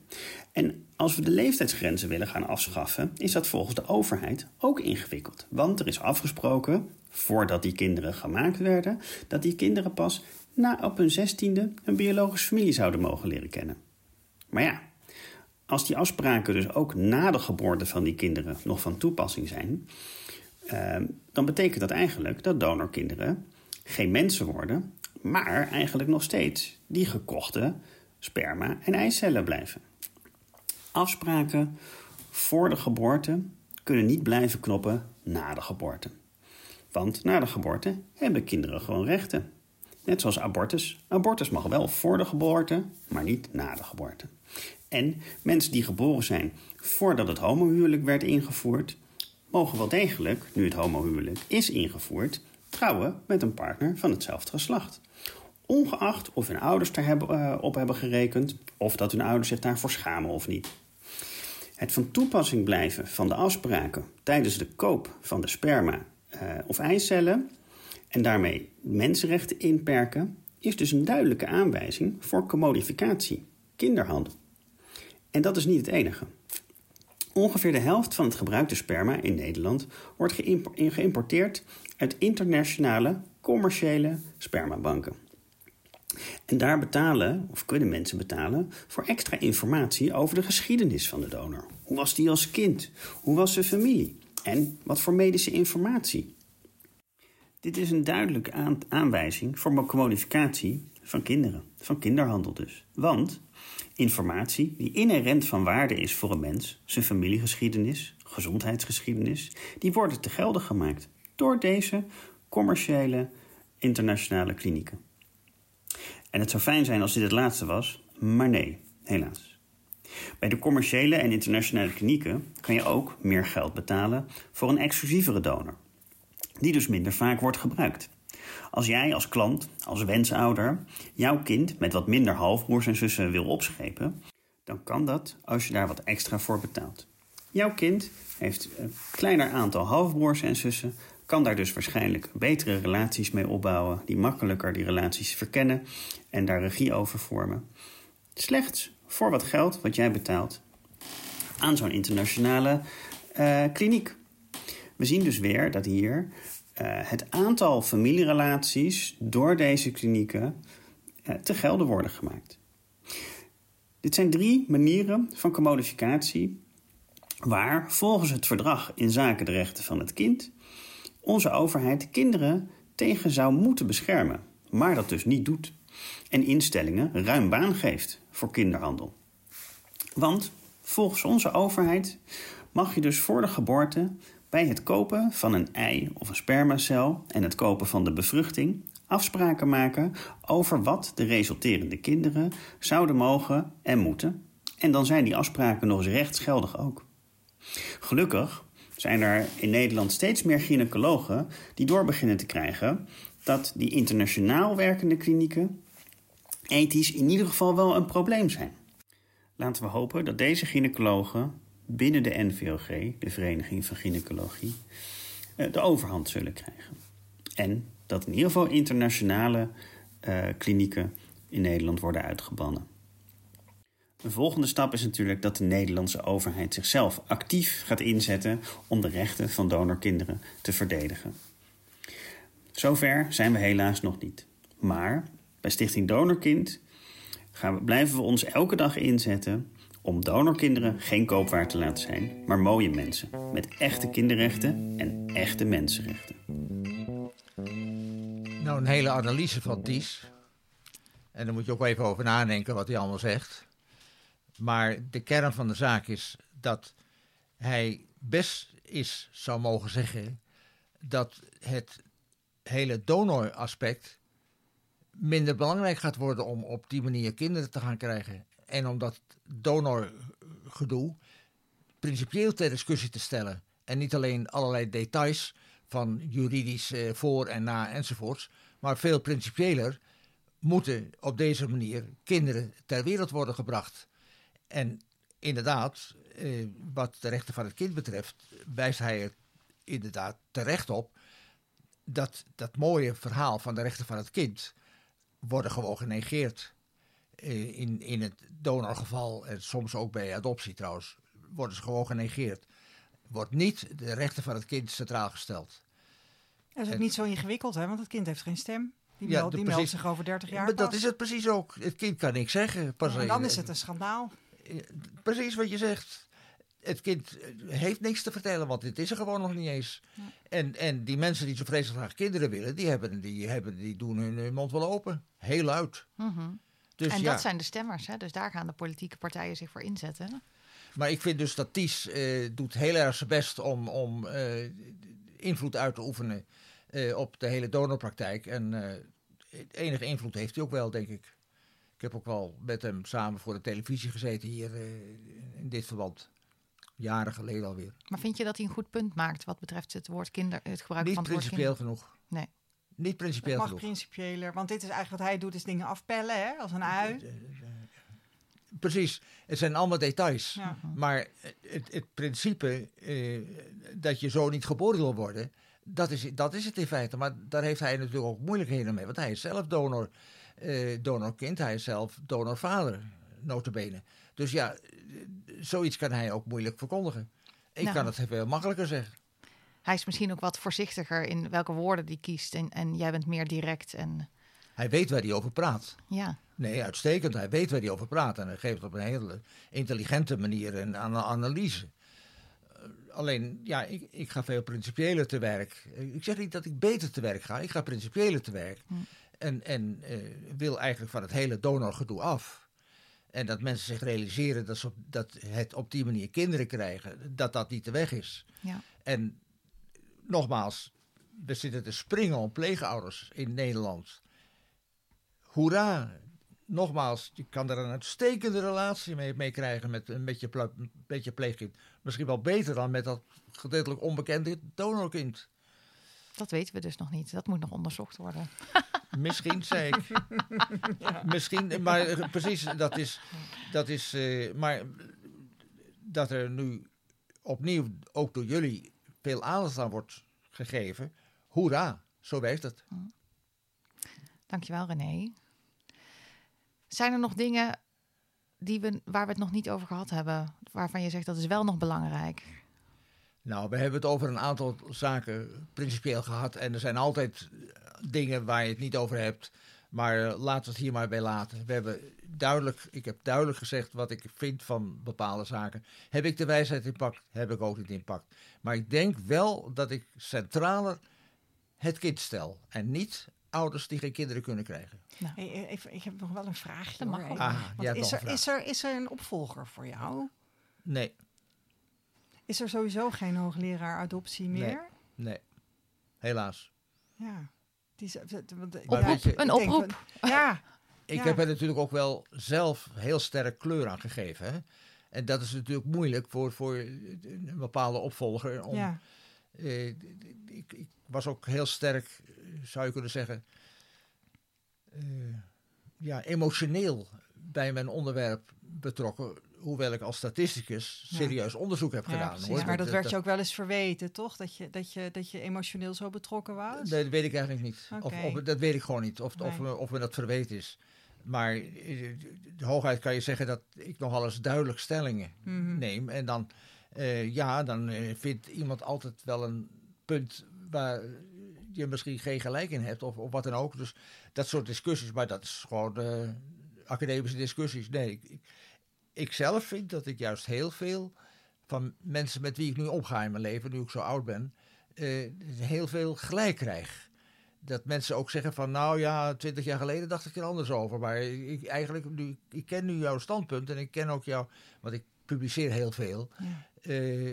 En als we de leeftijdsgrenzen willen gaan afschaffen, is dat volgens de overheid ook ingewikkeld. Want er is afgesproken, voordat die kinderen gemaakt werden, dat die kinderen pas na op hun zestiende een biologische familie zouden mogen leren kennen. Maar ja, als die afspraken dus ook na de geboorte van die kinderen nog van toepassing zijn, dan betekent dat eigenlijk dat donorkinderen geen mensen worden, maar eigenlijk nog steeds die gekochte sperma en eicellen blijven. Afspraken voor de geboorte kunnen niet blijven knoppen na de geboorte. Want na de geboorte hebben kinderen gewoon rechten. Net zoals abortus. Abortus mag wel voor de geboorte, maar niet na de geboorte. En mensen die geboren zijn voordat het homohuwelijk werd ingevoerd, mogen wel degelijk, nu het homohuwelijk is ingevoerd, trouwen met een partner van hetzelfde geslacht. Ongeacht of hun ouders daarop op hebben gerekend of dat hun ouders zich daarvoor schamen of niet. Het van toepassing blijven van de afspraken tijdens de koop van de sperma uh, of eicellen en daarmee mensenrechten inperken, is dus een duidelijke aanwijzing voor commodificatie, kinderhandel. En dat is niet het enige. Ongeveer de helft van het gebruikte sperma in Nederland wordt geïmporteerd uit internationale commerciële spermabanken. En daar betalen, of kunnen mensen betalen, voor extra informatie over de geschiedenis van de donor. Hoe was die als kind? Hoe was zijn familie? En wat voor medische informatie? Dit is een duidelijke aanwijzing voor commodificatie van kinderen, van kinderhandel dus. Want informatie die inherent van waarde is voor een mens, zijn familiegeschiedenis, gezondheidsgeschiedenis, die worden te geldig gemaakt door deze commerciële internationale klinieken. En het zou fijn zijn als dit het laatste was, maar nee, helaas. Bij de commerciële en internationale klinieken kan je ook meer geld betalen voor een exclusievere donor, die dus minder vaak wordt gebruikt. Als jij als klant, als wensouder, jouw kind met wat minder halfbroers en zussen wil opschepen, dan kan dat als je daar wat extra voor betaalt. Jouw kind heeft een kleiner aantal halfbroers en zussen, kan daar dus waarschijnlijk betere relaties mee opbouwen, die makkelijker die relaties verkennen en daar regie over vormen. Slechts voor wat geld wat jij betaalt aan zo'n internationale uh, kliniek. We zien dus weer dat hier het aantal familierelaties door deze klinieken uh, te gelden worden gemaakt. Dit zijn drie manieren van commodificatie waar volgens het verdrag in zaken de rechten van het kind onze overheid kinderen tegen zou moeten beschermen, maar dat dus niet doet. En instellingen ruim baan geeft voor kinderhandel. Want volgens onze overheid mag je dus voor de geboorte bij het kopen van een ei of een spermacel en het kopen van de bevruchting afspraken maken over wat de resulterende kinderen zouden mogen en moeten. En dan zijn die afspraken nog eens rechtsgeldig ook. Gelukkig zijn er in Nederland steeds meer gynaecologen die door beginnen te krijgen dat die internationaal werkende klinieken ethisch in ieder geval wel een probleem zijn. Laten we hopen dat deze gynaecologen binnen de NVOG, de Vereniging van Gynaecologie, eh, de overhand zullen krijgen. En dat in ieder geval internationale uh, klinieken in Nederland worden uitgebannen. Een volgende stap is natuurlijk dat de Nederlandse overheid zichzelf actief gaat inzetten om de rechten van donorkinderen te verdedigen. Zover zijn we helaas nog niet. Maar bij Stichting Donorkind gaan we, blijven we ons elke dag inzetten om donorkinderen geen koopwaar te laten zijn, maar mooie mensen met echte kinderrechten en echte mensenrechten. Nou, een hele analyse van Ties. En daar moet je ook even over nadenken wat hij allemaal zegt. Maar de kern van de zaak is dat hij best is, zou mogen zeggen, dat het hele donoraspect minder belangrijk gaat worden om op die manier kinderen te gaan krijgen. En om dat donorgedoe principieel ter discussie te stellen. En niet alleen allerlei details van juridisch eh, voor en na enzovoorts. Maar veel principiëler moeten op deze manier kinderen ter wereld worden gebracht. En inderdaad, eh, wat de rechten van het kind betreft, wijst hij er inderdaad terecht op dat dat mooie verhaal van de rechten van het kind worden gewoon genegeerd. Eh, in, in het donorgeval en soms ook bij adoptie trouwens, worden ze gewoon genegeerd. Wordt niet de rechten van het kind centraal gesteld. Dat is ook En- niet zo ingewikkeld, hè? want het kind heeft geen stem. Die, Ja, die meldt precies. zich over 30 jaar Maar dat is het precies ook. Het kind kan niks zeggen. Pas En dan is het een schandaal. Precies wat je zegt. Het kind eh, heeft niks te vertellen, want het is er gewoon nog niet eens. Ja. En, en die mensen die zo vreselijk graag kinderen willen, die, hebben, die, hebben, die doen hun eh, mond wel open. Heel luid. Mhm. Dus en ja, dat zijn de stemmers, hè? dus daar gaan de politieke partijen zich voor inzetten. Maar ik vind dus dat Ties eh, doet heel erg zijn best om, om eh, invloed uit te oefenen eh, op de hele donorpraktijk. En enige invloed heeft hij ook wel, denk ik. Ik heb ook wel met hem samen voor de televisie gezeten hier in dit verband. Jaren geleden alweer. Maar vind je dat hij een goed punt maakt wat betreft het woord kinder, het gebruik Niet van het woord principieel kinder? genoeg. Nee. Niet Het principieel mag genoeg. principiëler, want dit is eigenlijk wat hij doet, is dingen afpellen, hè? als een ui. Precies, het zijn allemaal details. Ja. Maar het, het principe eh, dat je zo niet geboren wil worden, dat is, dat is het in feite. Maar daar heeft hij natuurlijk ook moeilijkheden mee. Want hij is zelf donor, eh, donorkind, hij is zelf donorvader, notabene. Dus ja, zoiets kan hij ook moeilijk verkondigen. Ik Nou. kan het veel makkelijker zeggen. Hij is misschien ook wat voorzichtiger in welke woorden hij kiest. En, en jij bent meer direct. En Hij weet waar hij over praat. ja, Nee, uitstekend. Hij weet waar hij over praat. En hij geeft op een hele intelligente manier een ana- analyse. Eh, alleen, ja, ik, ik ga veel principiëler te werk. Eh, Ik zeg niet dat ik beter te werk ga. Ik ga principiëler te werk. Hm. En, en eh, wil eigenlijk van het hele donorgedoe af. En dat mensen zich realiseren dat, ze op, dat het op die manier kinderen krijgen. Dat dat niet de weg is. ja. En nogmaals, we zitten te springen om pleegouders in Nederland. Hoera! Nogmaals, je kan er een uitstekende relatie mee, mee krijgen met, een beetje ple- met je pleegkind. Misschien wel beter dan met dat gedeeltelijk onbekende donorkind. Dat weten we dus nog niet. Dat moet nog onderzocht worden. Misschien, zei ik. Misschien, maar eh, precies, dat is... Dat is eh, maar dat er nu opnieuw, ook door jullie, veel aandacht aan wordt gegeven. Hoera, zo werkt het. Dankjewel, René. Zijn er nog dingen die we, waar we het nog niet over gehad hebben, waarvan je zegt dat is wel nog belangrijk? Nou, we hebben het over een aantal zaken principieel gehad. En er zijn altijd dingen waar je het niet over hebt. Maar eh, laten we het hier maar bij laten. We hebben duidelijk, ik heb duidelijk gezegd wat ik vind van bepaalde zaken. Heb ik de wijsheid in pak? Heb ik ook niet in pak. Maar ik denk wel dat ik centraler het kind stel. En niet ouders die geen kinderen kunnen krijgen. Hey, eh, even, ik heb nog wel een vraagje. Dat mag hoor, wel. even. Ah, is, nog er, een is, er, is er een opvolger voor jou? Nee, Is er sowieso geen hoogleraar adoptie meer? nee. Helaas. Ja. Die want, ja, je- ik Een oproep. ja, Ik Ja. heb er natuurlijk ook wel zelf heel sterk kleur aan gegeven. Hè? En dat is natuurlijk moeilijk voor, voor een bepaalde opvolger. Om, ja. eh, ik, ik was ook heel sterk, zou je kunnen zeggen, eh, ja, emotioneel bij mijn onderwerp betrokken. Hoewel ik als statisticus Ja. serieus onderzoek heb Ja, gedaan. precies. hoor. Maar dat werd je ook wel eens verweten, toch? Dat je, dat je, dat je emotioneel zo betrokken was? Nee, dat weet ik eigenlijk niet. Of, of, dat weet ik gewoon niet. Of, of, Nee. of me dat verweten is. Maar eh, de hooguit kan je zeggen dat ik nogal eens duidelijk stellingen Mhm. neem. En dan, eh, ja, dan eh, vindt iemand altijd wel een punt waar je misschien geen gelijk in hebt. Of, of wat dan ook. Dus dat soort discussies. Maar dat is gewoon academische discussies. Nee, ik, ik, zelf vind dat ik juist heel veel van mensen met wie ik nu omga in mijn leven, nu ik zo oud ben, heel veel gelijk krijg. Dat mensen ook zeggen van, nou ja, twintig jaar geleden dacht ik er anders over. Maar ik, eigenlijk, nu, ik ken nu jouw standpunt en ik ken ook jou, want ik publiceer heel veel. Ja. Eh,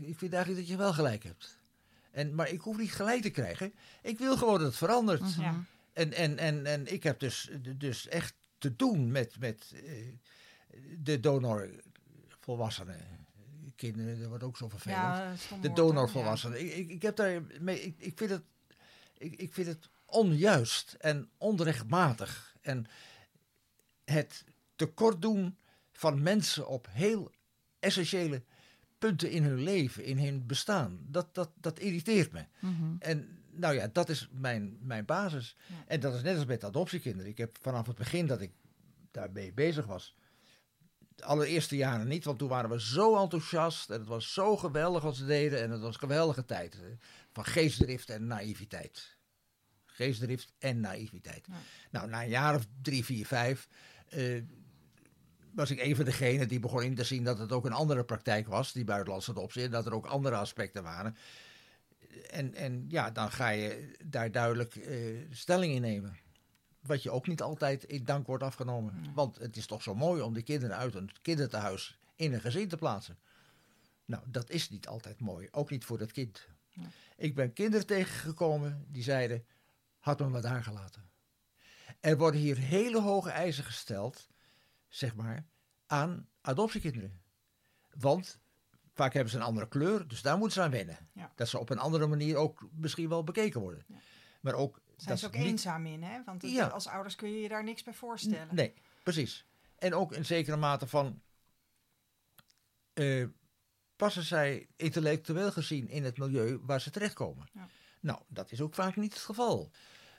ik vind eigenlijk dat je wel gelijk hebt. En, maar ik hoef niet gelijk te krijgen. Ik wil gewoon dat het verandert. Mhm. Ja. En, en, en, en ik heb dus, dus echt te doen met, met eh, de donorvolwassenen. Kinderen, dat wordt ook zo vervelend. Ja, de woord, hoor. donorvolwassenen. Ik, ik, ik heb daar mee, ik, ik vind het, ik, ik vind het onjuist en onrechtmatig. En het tekort doen van mensen op heel essentiële punten in hun leven, in hun bestaan. Dat, dat, dat irriteert me. Mhm. En nou ja, dat is mijn, mijn basis. Ja. En dat is net als met adoptiekinderen. Ik heb vanaf het begin dat ik daarmee bezig was. De allereerste jaren niet, want toen waren we zo enthousiast. En het was zo geweldig wat ze deden. En het was een geweldige tijd. Van geestdrift en naïviteit. Geestdrift en naïviteit. Ja. Nou, na een jaar of drie, vier, vijf. eh, was ik een van degenen die begon in te zien dat het ook een andere praktijk was, die buitenlandse adoptie, en dat er ook andere aspecten waren. En, en ja, dan ga je daar duidelijk eh, stelling in nemen. Wat je ook niet altijd in dank wordt afgenomen. Want het is toch zo mooi om die kinderen uit een kinderthuis in een gezin te plaatsen. Nou, dat is niet altijd mooi. Ook niet voor dat kind. Ik ben kinderen tegengekomen die zeiden, had me daar gelaten. Er worden hier hele hoge eisen gesteld, zeg maar, aan adoptiekinderen. Want vaak hebben ze een andere kleur, dus daar moeten ze aan wennen. Ja. Dat ze op een andere manier ook misschien wel bekeken worden. Ja. Maar ook... Zijn dat ze ook niet- eenzaam in, hè? Want het- Ja. als ouders kun je je daar niks bij voorstellen. Nee, precies. En ook in zekere mate van. eh, passen zij intellectueel gezien in het milieu waar ze terechtkomen? Ja. Nou, dat is ook vaak niet het geval.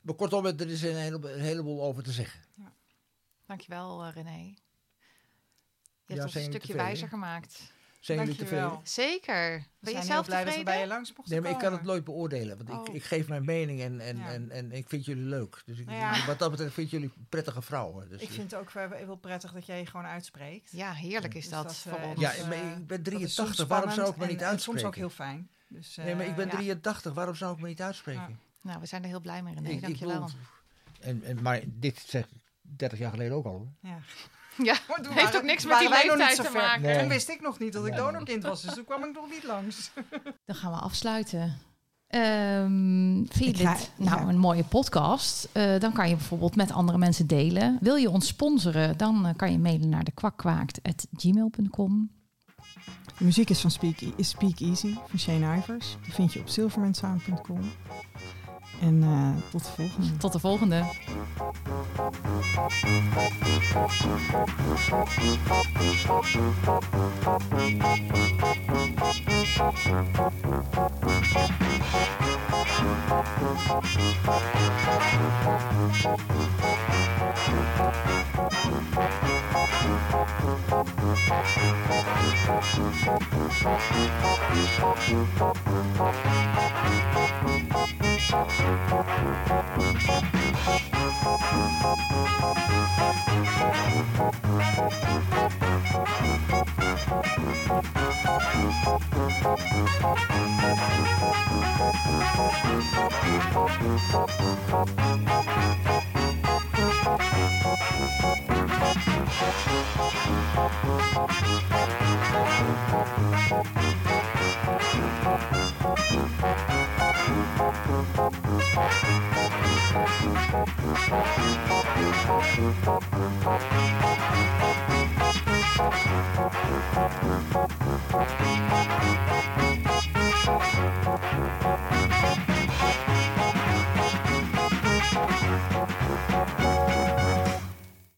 Maar kortom, er is een heleboel, een heleboel over te zeggen. Dankjewel, eh, René. Je Ja, hebt ons een stukje wijzer gemaakt. Zijn jullie Dankjewel. tevreden? Zeker. We Ben je zelf blij dat we tevreden? bij je langs mochten Nee, maar ik kan het nooit beoordelen, want ik, Oh. ik geef mijn mening en, en, Ja. en, en ik vind jullie leuk. Dus ik, ja. wat dat betreft vind jullie prettige vrouwen. Dus Ik vind het ook wel heel prettig dat jij je gewoon uitspreekt. Ja, heerlijk is Dus dat, dat, voor eh, ons. ja, maar eh, ik ben Dat is soms 83, waarom zou ik me niet en uitspreken? soms ook heel fijn. Dus, nee, maar ik eh, ben ja. 83, waarom zou ik me niet uitspreken? Ja. Nou, we zijn er heel blij mee, René. Dankjewel. bedoel, En, en, maar dit zeg ik 30 jaar geleden ook al. Hoor. Ja. Ja, Maar toen heeft waren- ook niks met die leeftijd te maken. Nee. Toen wist ik nog niet dat ik Nee. donorkind was, dus toen kwam ik nog niet langs. Dan gaan we afsluiten. Ehm vind je ga- dit nou ja. een mooie podcast? Eh, dan kan je bijvoorbeeld met andere mensen delen. Wil je ons sponsoren? Dan eh, kan je mailen naar de kwakkwaakt.gmail.com. De muziek is van Speak, is Speak Easy van Shane Ivers. Die vind je op silvermansound.com. En eh, tot de volgende. Tot de volgende. Thank